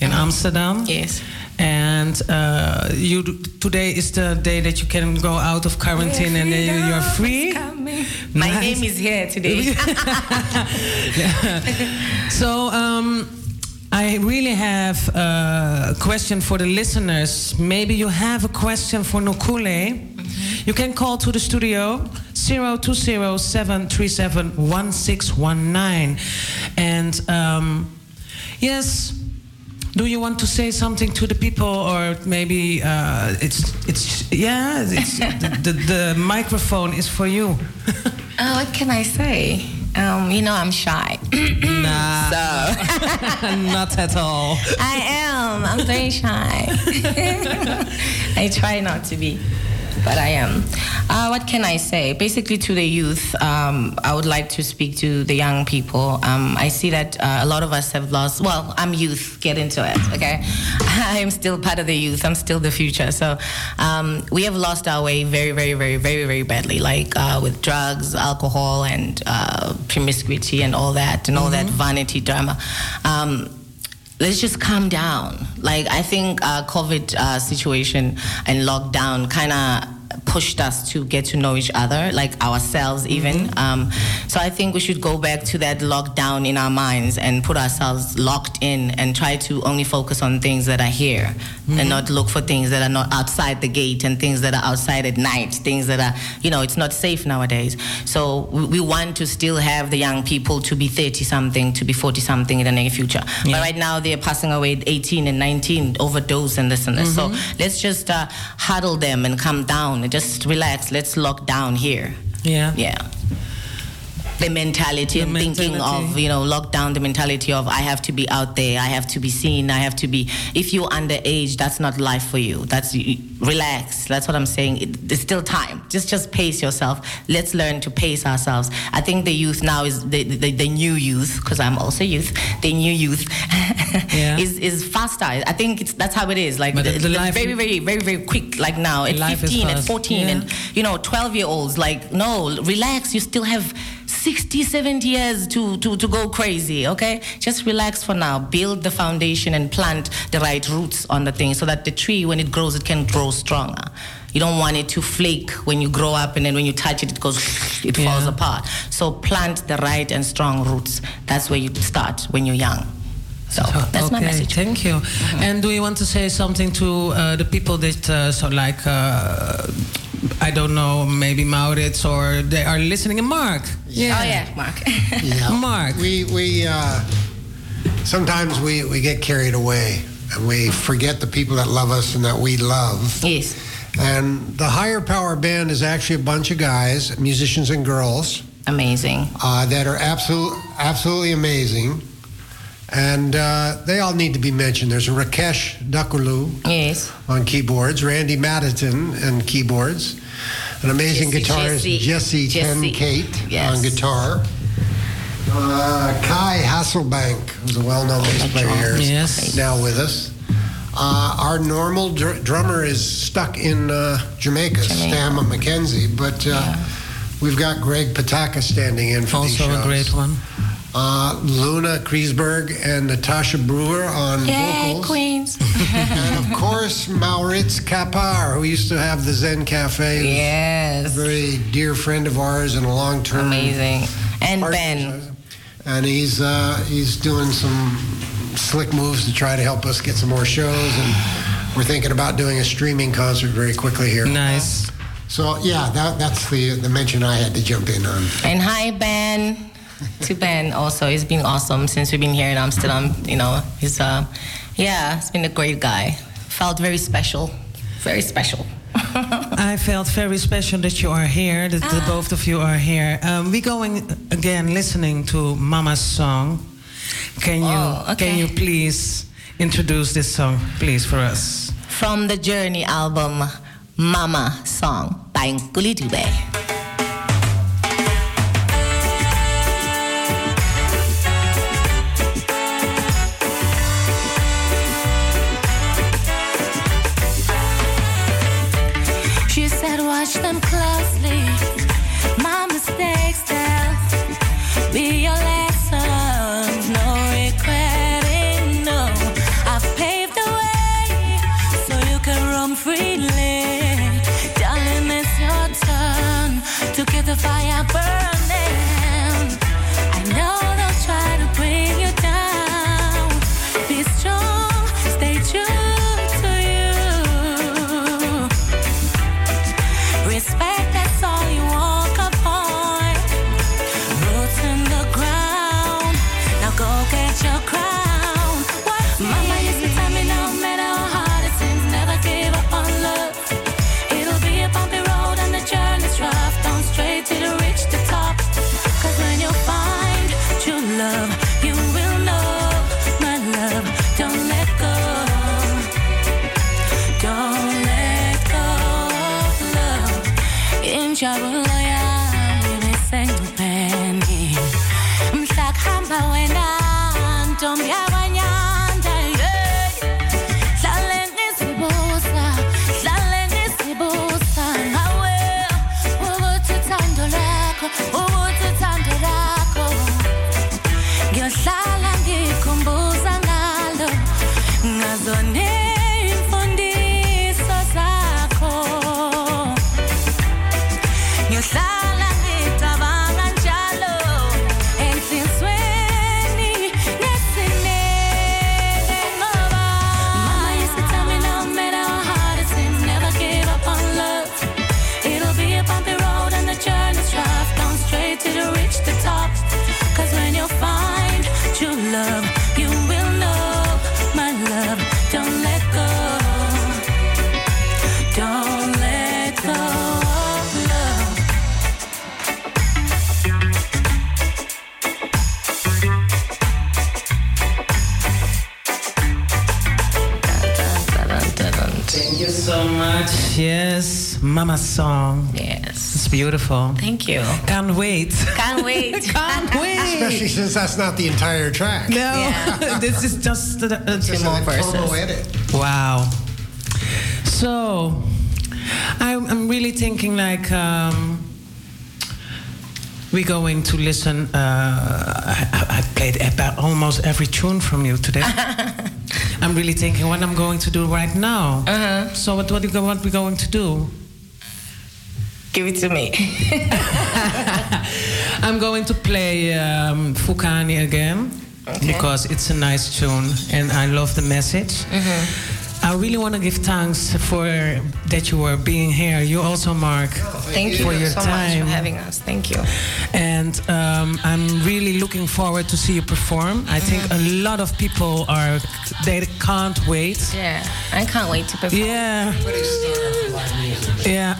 in Amsterdam. Yes. And uh, you today is the day that you can go out of quarantine and then you- you're free. My Nice. name is here today. So um, I really have a question for the listeners. Maybe you have a question for Nkulee. You can call to the studio 020-737-1619. And um, yes, do you want to say something to the people, or maybe uh, it's it's yeah, it's, the, the, the microphone is for you. Uh, what can I say? Um, you know, I'm shy. nah. So. Not at all. I am. I'm very shy. I try not to be, but I am. Uh, what can I say? Basically, to the youth, um, I would like to speak to the young people. Um, I see that uh, a lot of us have lost. Well, I'm youth. Get into it, okay? I am still part of the youth. I'm still the future. So um, we have lost our way very, very, very, very, very badly. Like uh, with drugs, alcohol, and uh, promiscuity, and all that, and all that vanity drama. Um, let's just calm down. Like I think uh, COVID uh, situation and lockdown kind of pushed us to get to know each other, like ourselves even. Um, so I think we should go back to that lockdown in our minds and put ourselves locked in and try to only focus on things that are here and not look for things that are not outside the gate and things that are outside at night, things that are, you know, it's not safe nowadays. So we, we want to still have the young people to be 30 something, to be 40 something in the near future. But right now they're passing away at 18 and 19, overdose and this and this. So let's just uh, huddle them and come down and just relax. Let's lock down here. Yeah. Yeah. The mentality and thinking of, you know, lockdown the mentality of I have to be out there, I have to be seen, I have to be. If you're underage, that's not life for you. That's relax. That's what I'm saying. It, there's still time. Just just pace yourself. Let's learn to pace ourselves. I think the youth now is the the, the new youth because I'm also youth. The new youth is is faster. I think it's that's how it is. Like the, the- the the life- very very very very quick. Like now at Life 15 and fast. 14 Yeah. and you know 12 year olds. Like no, relax. You still have 60, 70 years to, to, to go crazy, okay? Just relax for now. Build the foundation and plant the right roots on the thing so that the tree, when it grows, it can grow stronger. You don't want it to flake when you grow up and then when you touch it, it goes, it falls apart. So plant the right and strong roots. That's where you start when you're young. So that's my message. Thank you. And do you want to say something to uh, the people that, uh, so like, uh, I don't know, maybe Maurits or they are listening? And Mark. Yeah. Oh yeah, Mark. Yeah. Mark. We we uh, sometimes we, we get carried away and we forget the people that love us and that we love. Yes. And the Higher Power Band is actually a bunch of guys, musicians and girls. Amazing. Uh, that are absolute, absolutely amazing. And uh, they all need to be mentioned. There's Rakesh Dakulu yes. on keyboards, Randy Maditon on keyboards, an amazing Jesse- guitarist, Jesse- Jesse, Ten Jesse. Kate Yes. on guitar. Uh, Kai Hasselbank, who's a well-known bass player here, is Yes. now with us. Uh, our normal dr- drummer is stuck in uh, Jamaica, Stamma McKenzie, but uh, we've got Greg Pataka standing in for these Also a great one. Uh, Luna Kriesberg and Natasha Brewer on Yay, vocals. Queens. and of course, Maurits Kapar, who used to have the Zen Cafe. Yes. A very dear friend of ours and a long term. Amazing. And Ben. And he's uh, he's doing some slick moves to try to help us get some more shows. And we're thinking about doing a streaming concert very quickly here. Nice. So, yeah, that, that's the, the mention I had to jump in on. And hi, Ben. to Ben also. He's been awesome since we've been here in Amsterdam. You know, he's, uh, yeah, he's been a great guy. Felt very special. Very special. I felt very special that you are here, that the both of you are here. Um, we're going again listening to Mama's song. Can you Oh, okay. can you please introduce this song, please, for us? From the Journey album, Mama Song by Nkulee Dube. Them closely. So much. Yes, Mama's song. Yes. It's beautiful. Thank you. Can't wait. Can't wait. Can't wait. Especially since that's not the entire track. No, this is just the, uh, Just more a verses. promo edit. Wow. So, I'm, I'm really thinking like um, we're going to listen. Uh, I, I I played about almost every tune from you today. I'm really thinking what I'm going to do right now. Uh-huh. So what what, you what we going to do? Give it to me. I'm going to play um, Vukani again Okay. because it's a nice tune and I love the message. Mm-hmm. I really want to give thanks for that you were being here. You also, Mark, Thank you for your so much time. for having us. Thank you. And um, I'm really looking forward to see you perform. I think Mm-hmm. a lot of people are they can't wait. Yeah, I can't wait to perform. Yeah. Yeah.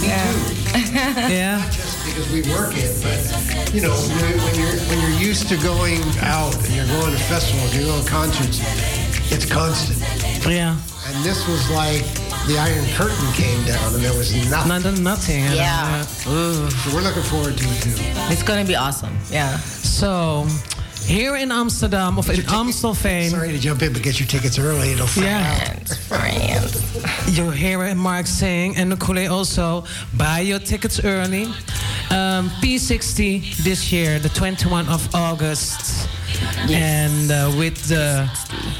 Yeah. yeah. Not just because we work it, but you know, when when you're when you're used to going out and you're going to festivals, you're going to concerts, it's constant. Yeah. And this was like the Iron Curtain came down, and there was nothing. Nothing. Nothing. Yeah. So we're looking forward to it too. It's gonna be awesome. Yeah. So, here in Amsterdam, of in Amstelveen. Sorry to jump in, but get your tickets early. It'll sell Yeah. out. You hear Mark saying, and Nicole also, buy your tickets early. Um, P60 this year, the 21 of August. And uh, with the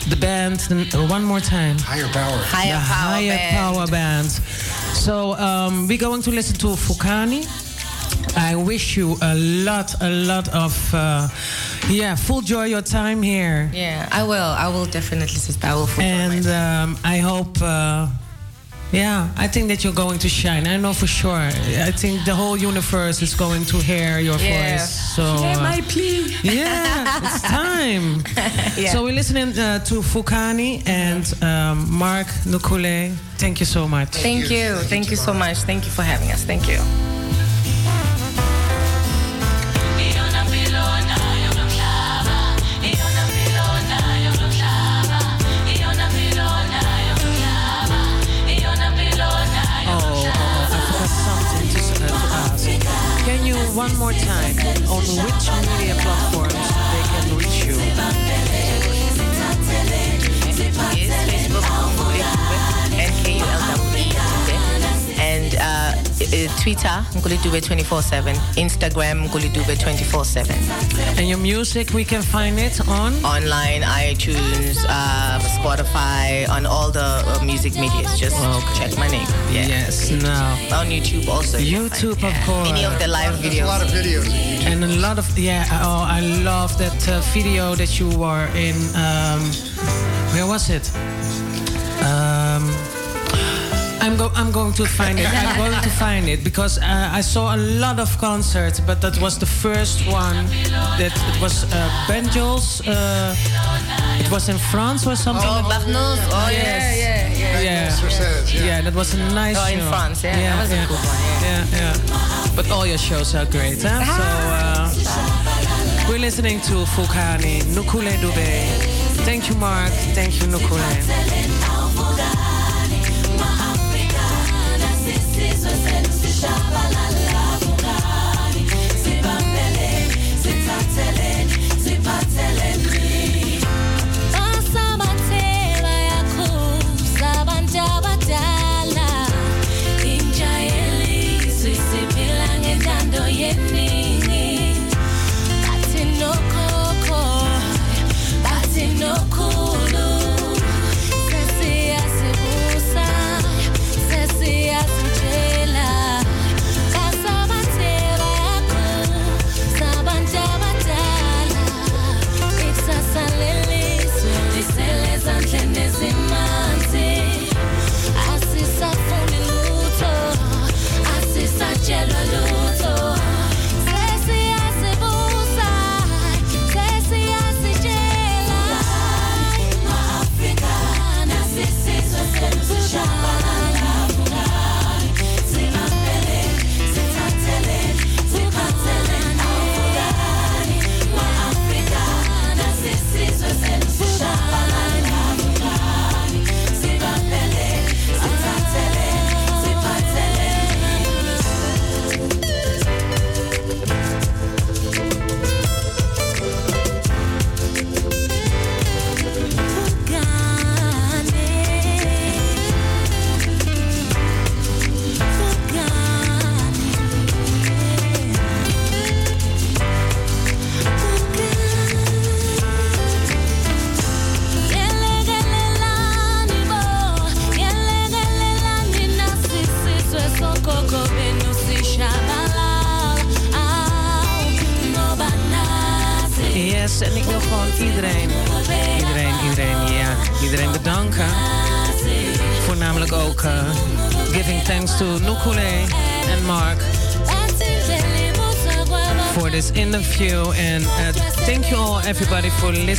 the band, uh, one more time. Higher Power. Higher the Power Higher Band. Power Band. So um, we're going to listen to Vukani. I wish you a lot, a lot of, uh, yeah, full joy your time here. Yeah, I will. I will definitely, sister. I will. And um, I hope, uh, yeah, I think that you're going to shine. I know for sure. I think the whole universe is going to hear your Yeah. voice. So, Hear uh, my plea. yeah, it's time. Yeah. So we're listening uh, to Vukani and um, Mark Nkulee. Thank you so much. Thank you. Thank you so much. Thank you for having us. Thank you. One more time. On which media platforms uh, Twitter, Nkulidube 24-7, Instagram, Nkulidube 24-7. And your music, we can find it on? Online, iTunes, uh, Spotify, on all the uh, music medias. Just check my name. Yeah. Yes, now. On YouTube also. YouTube, find, of course. Any of the live videos. There's a lot of videos. And a lot of, yeah, oh, I love that uh, video that you were in. Um, where was it? Um, I'm, go- I'm going to find it. I'm going to find it because uh, I saw a lot of concerts, but that was the first one. That it was uh, Benjol's. Uh, it was in France or something. Oh, Barnos. Oh, yeah, Yes. yeah, yeah. Yeah. Says, yeah, that was a nice Oh, in show. France, yeah, that was a yeah. good one, yeah. yeah, yeah. But all your shows are great, huh? So uh, we're listening to Vukani, Nkulee Dube. Thank you, Mark. Thank you, Nkulee.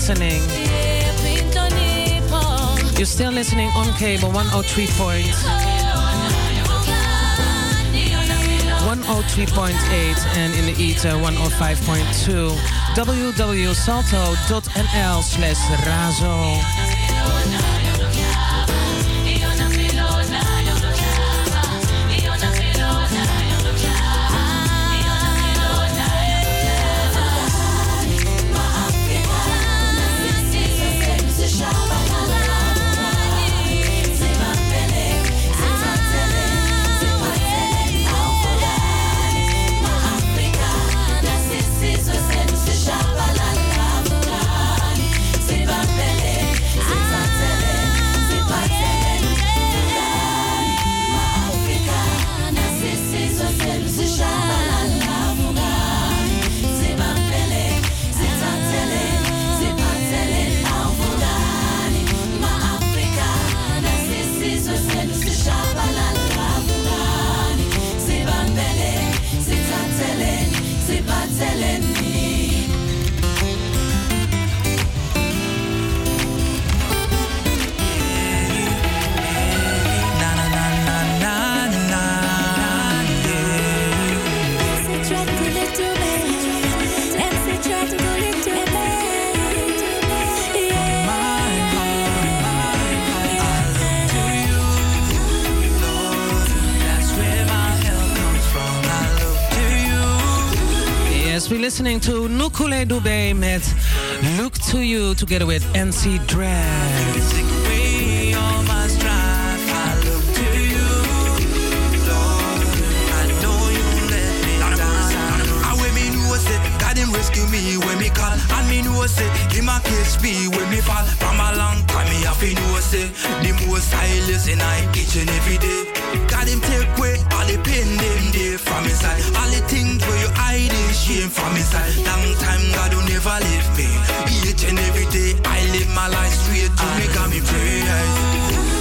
Listening. You're still listening on cable 103 point. 103.8 and in the ether 105.2 www.salto.nl slash razo We're listening to Nkulee Dube met Look to You together with NC Drag. Me know say him a catch me when me fall. From a long time me have to know say The most I listen I and every day. God him take away all the pain them day from his side. All the things where you hide in shame from his side. Long time God will never leave me. Each and every day I live my life straight. To me got me pray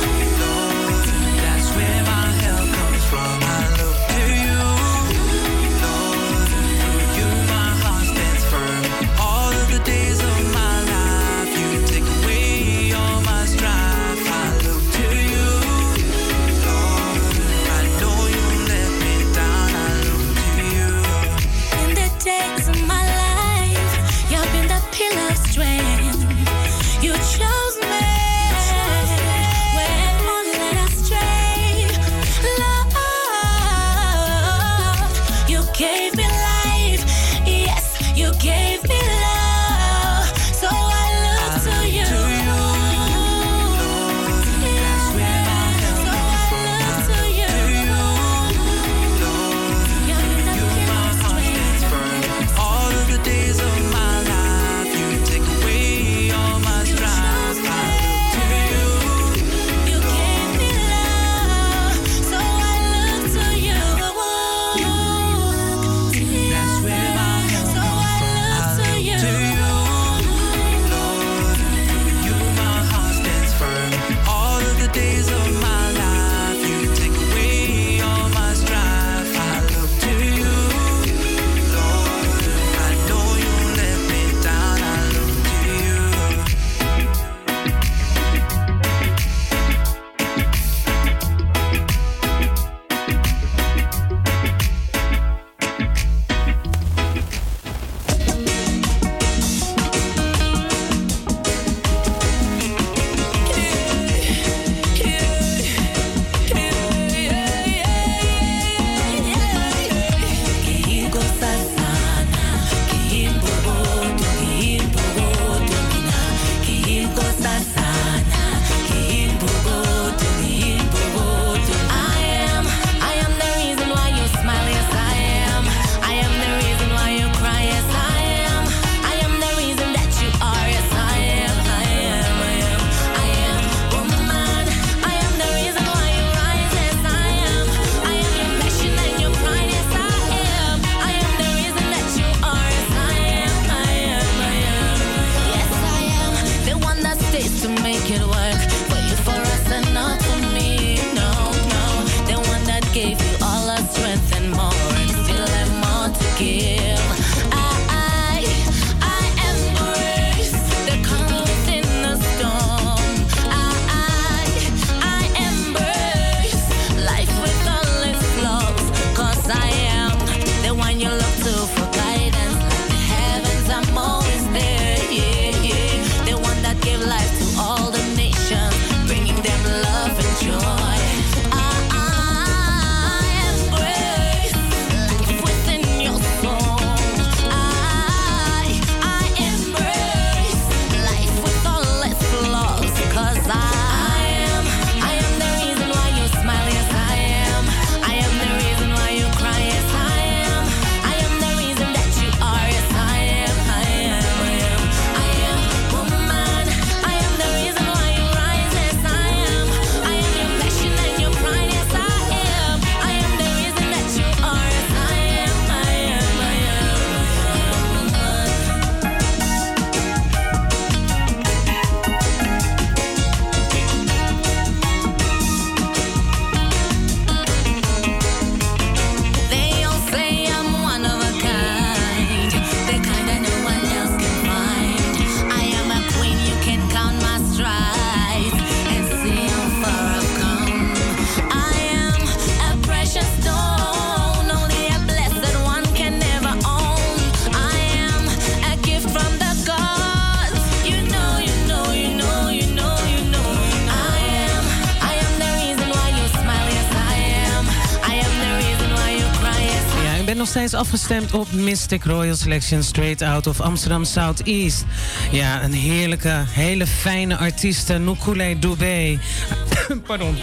afgestemd op Mystic Royal Selection straight out of Amsterdam Southeast. Ja, een heerlijke, hele fijne artieste, Nukule Dubé. Pardon.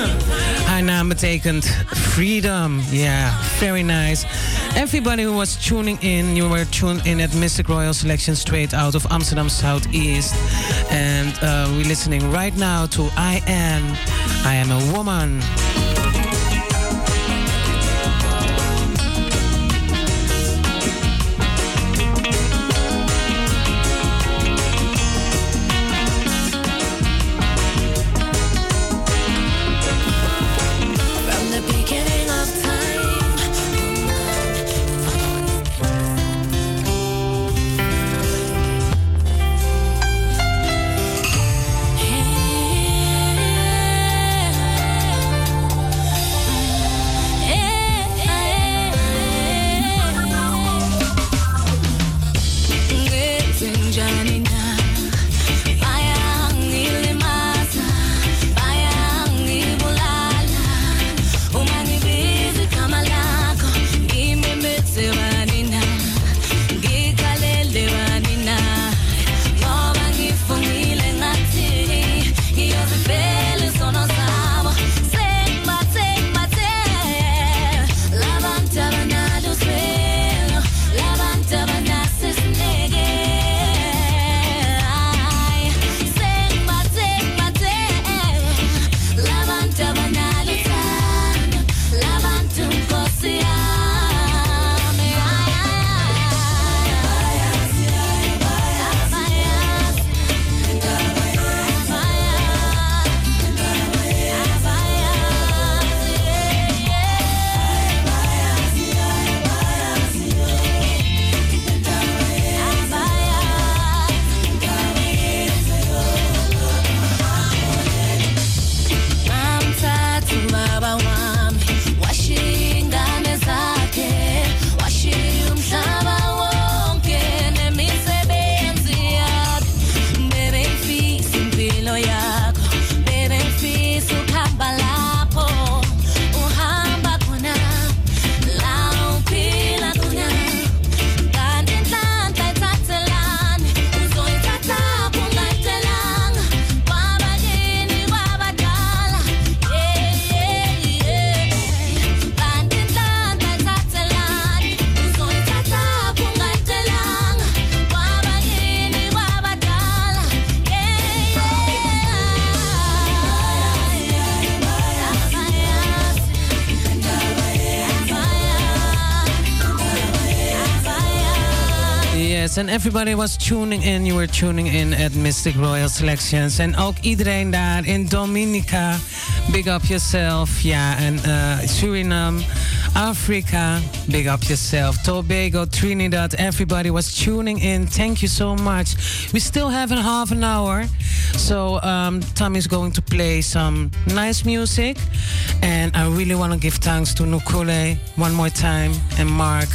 Haar naam betekent freedom. Yeah, very nice. Everybody who was tuning in, you were tuned in at Mystic Royal Selection straight out of Amsterdam Southeast. And uh, we're listening right now to I Am. I Am a Woman. And everybody was tuning in. You were tuning in at Mistic Royal Selections. En ook iedereen daar in Dominica. Big up yourself. Ja, en uh, Suriname, Africa. Big up yourself. Tobago, Trinidad. Everybody was tuning in. Thank you so much. We still have a half an hour. So um, Tom is going to play some nice music. And I really want to give thanks to Nkulee one more time. And Mark.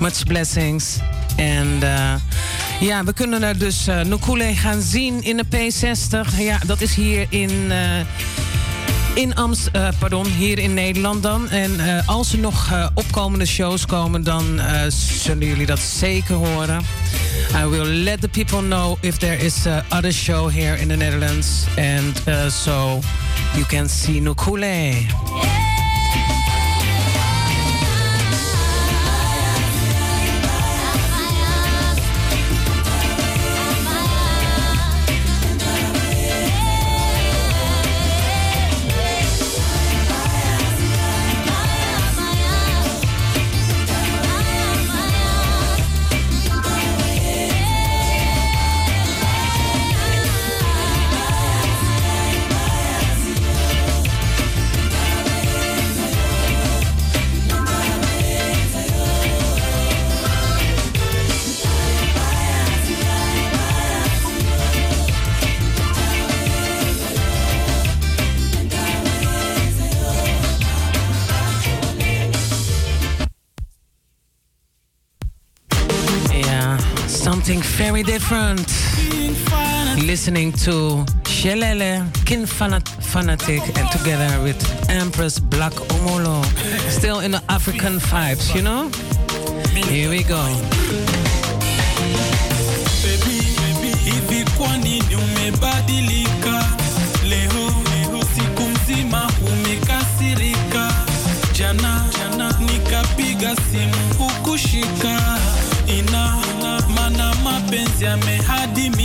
Much blessings. En eh, ja, we kunnen er dus uh, gaan zien in de P60. Ja, dat is hier in, eh, in Amst, pardon, hier in Nederland dan. En als er nog opkomende shows komen, dan zullen jullie dat zeker horen. I will let the people know if there is a other show here in the Netherlands. And uh, so you can see Nukule. different. Listening to Shelele, Kin Fanat Fanatic, and together with Empress Black Omolo. Still in the African vibes, you know? Here we go. Jana, nikapiga simu me hardy me.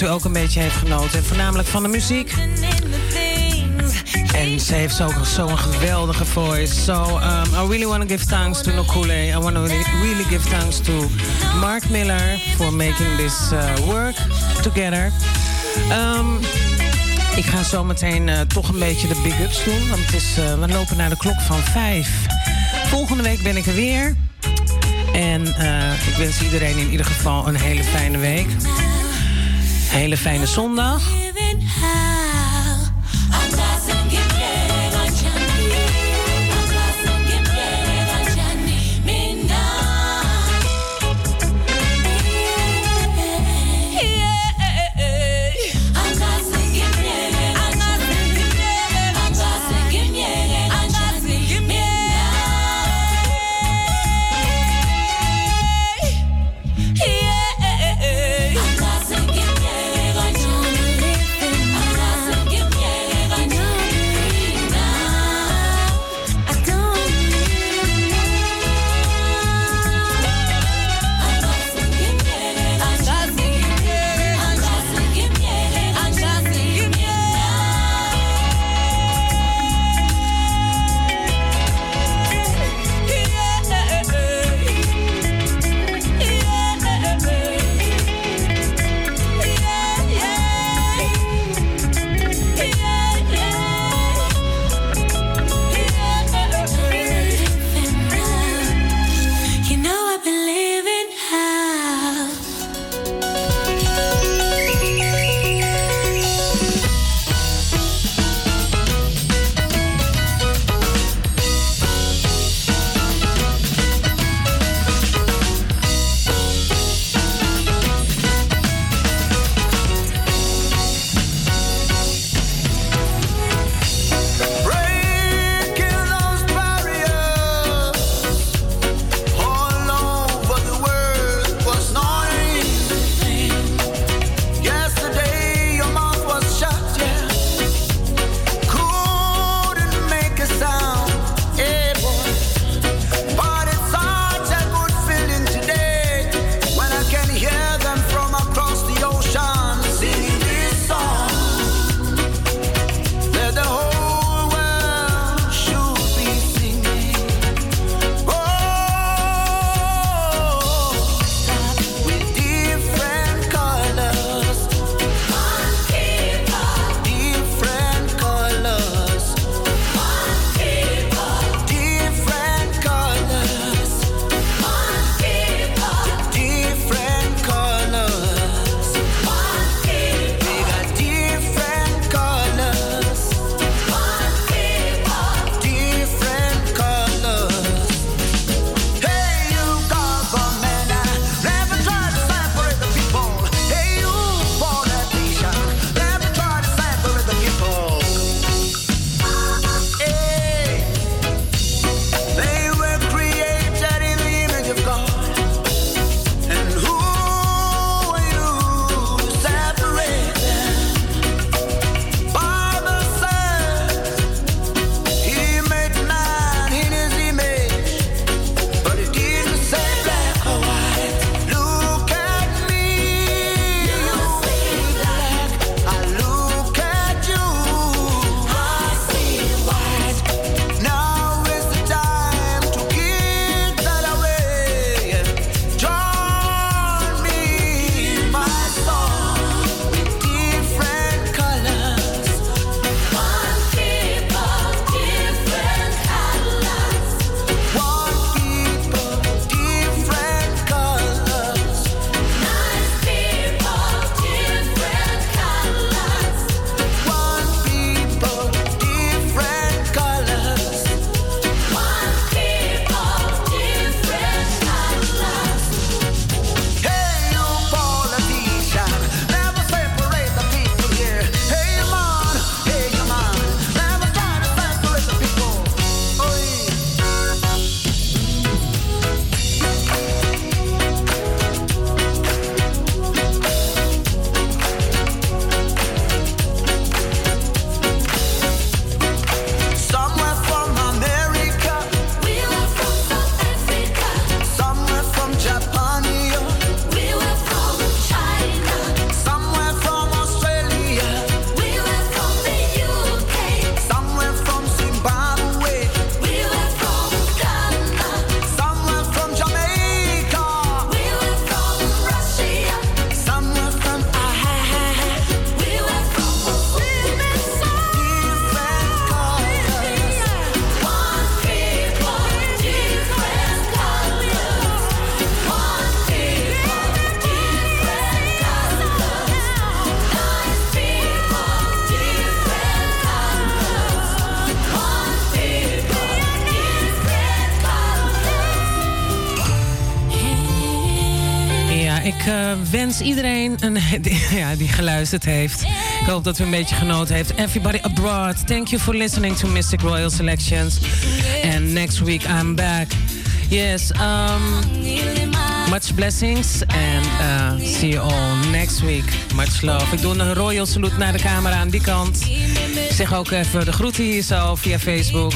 U ook een beetje heeft genoten. En voornamelijk van de muziek. En ze heeft zo'n zo een geweldige voice. So um, I really want to give thanks to Nokule. I want to really, give thanks to Mark Miller for making this uh, work together. Um, ik ga zo meteen eh, toch een beetje de big ups doen. Want het is, eh, we lopen naar de klok van vijf. Volgende week ben ik er weer. En ik wens iedereen in ieder geval een hele fijne week. Hele fijne zondag. Iedereen een, die, ja, die geluisterd heeft. Ik hoop dat u een beetje genoten heeft. Everybody abroad, thank you for listening to Mystic Royal Selections. And next week I'm back. Yes, um, much blessings and uh, see you all next week. Much love. Ik doe een royal salute naar de camera aan die kant. Zeg ook even de groeten hier zo via Facebook.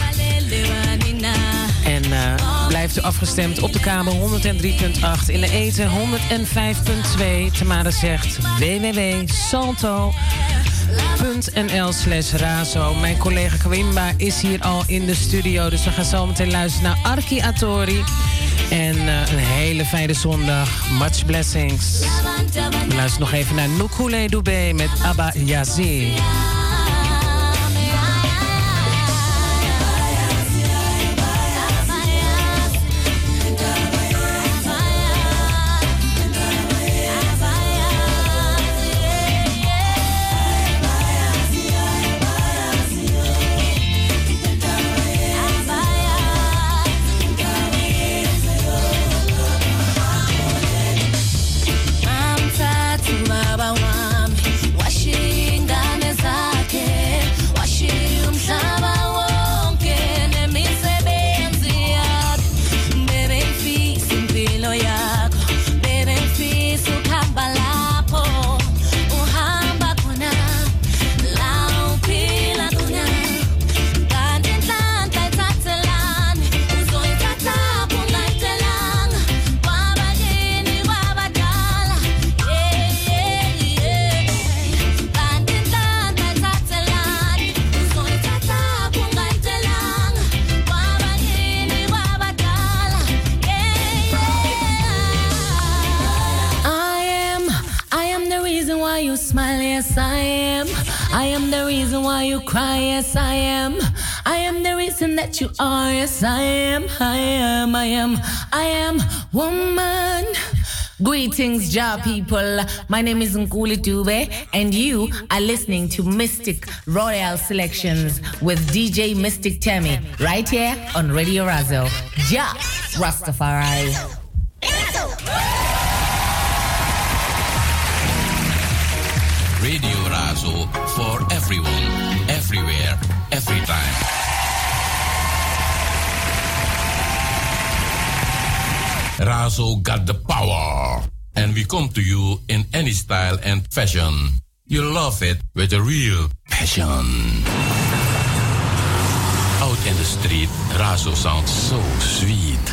Blijft u afgestemd op de kabel 103.8 in de eten 105.2. Tamara zegt www.salto.nl slash razo. Mijn collega Kwimba is hier al in de studio. Dus we gaan zo meteen luisteren naar Arki Atori. En uh, een hele fijne zondag. Much blessings. We luisteren nog even naar Nukule Dube met Abba Yazir. I am, I am woman. Greetings, Ja people. My name is Nkulee Dube, and you are listening to Mistic Royal Selections with DJ Mystic Tammy right here on Radio Razo. Ja Rastafari. Radio Razo for everyone, everywhere, every time. Razo got the power. And we come to you in any style and fashion. You love it with a real passion. Out in the street, Razo sounds so sweet.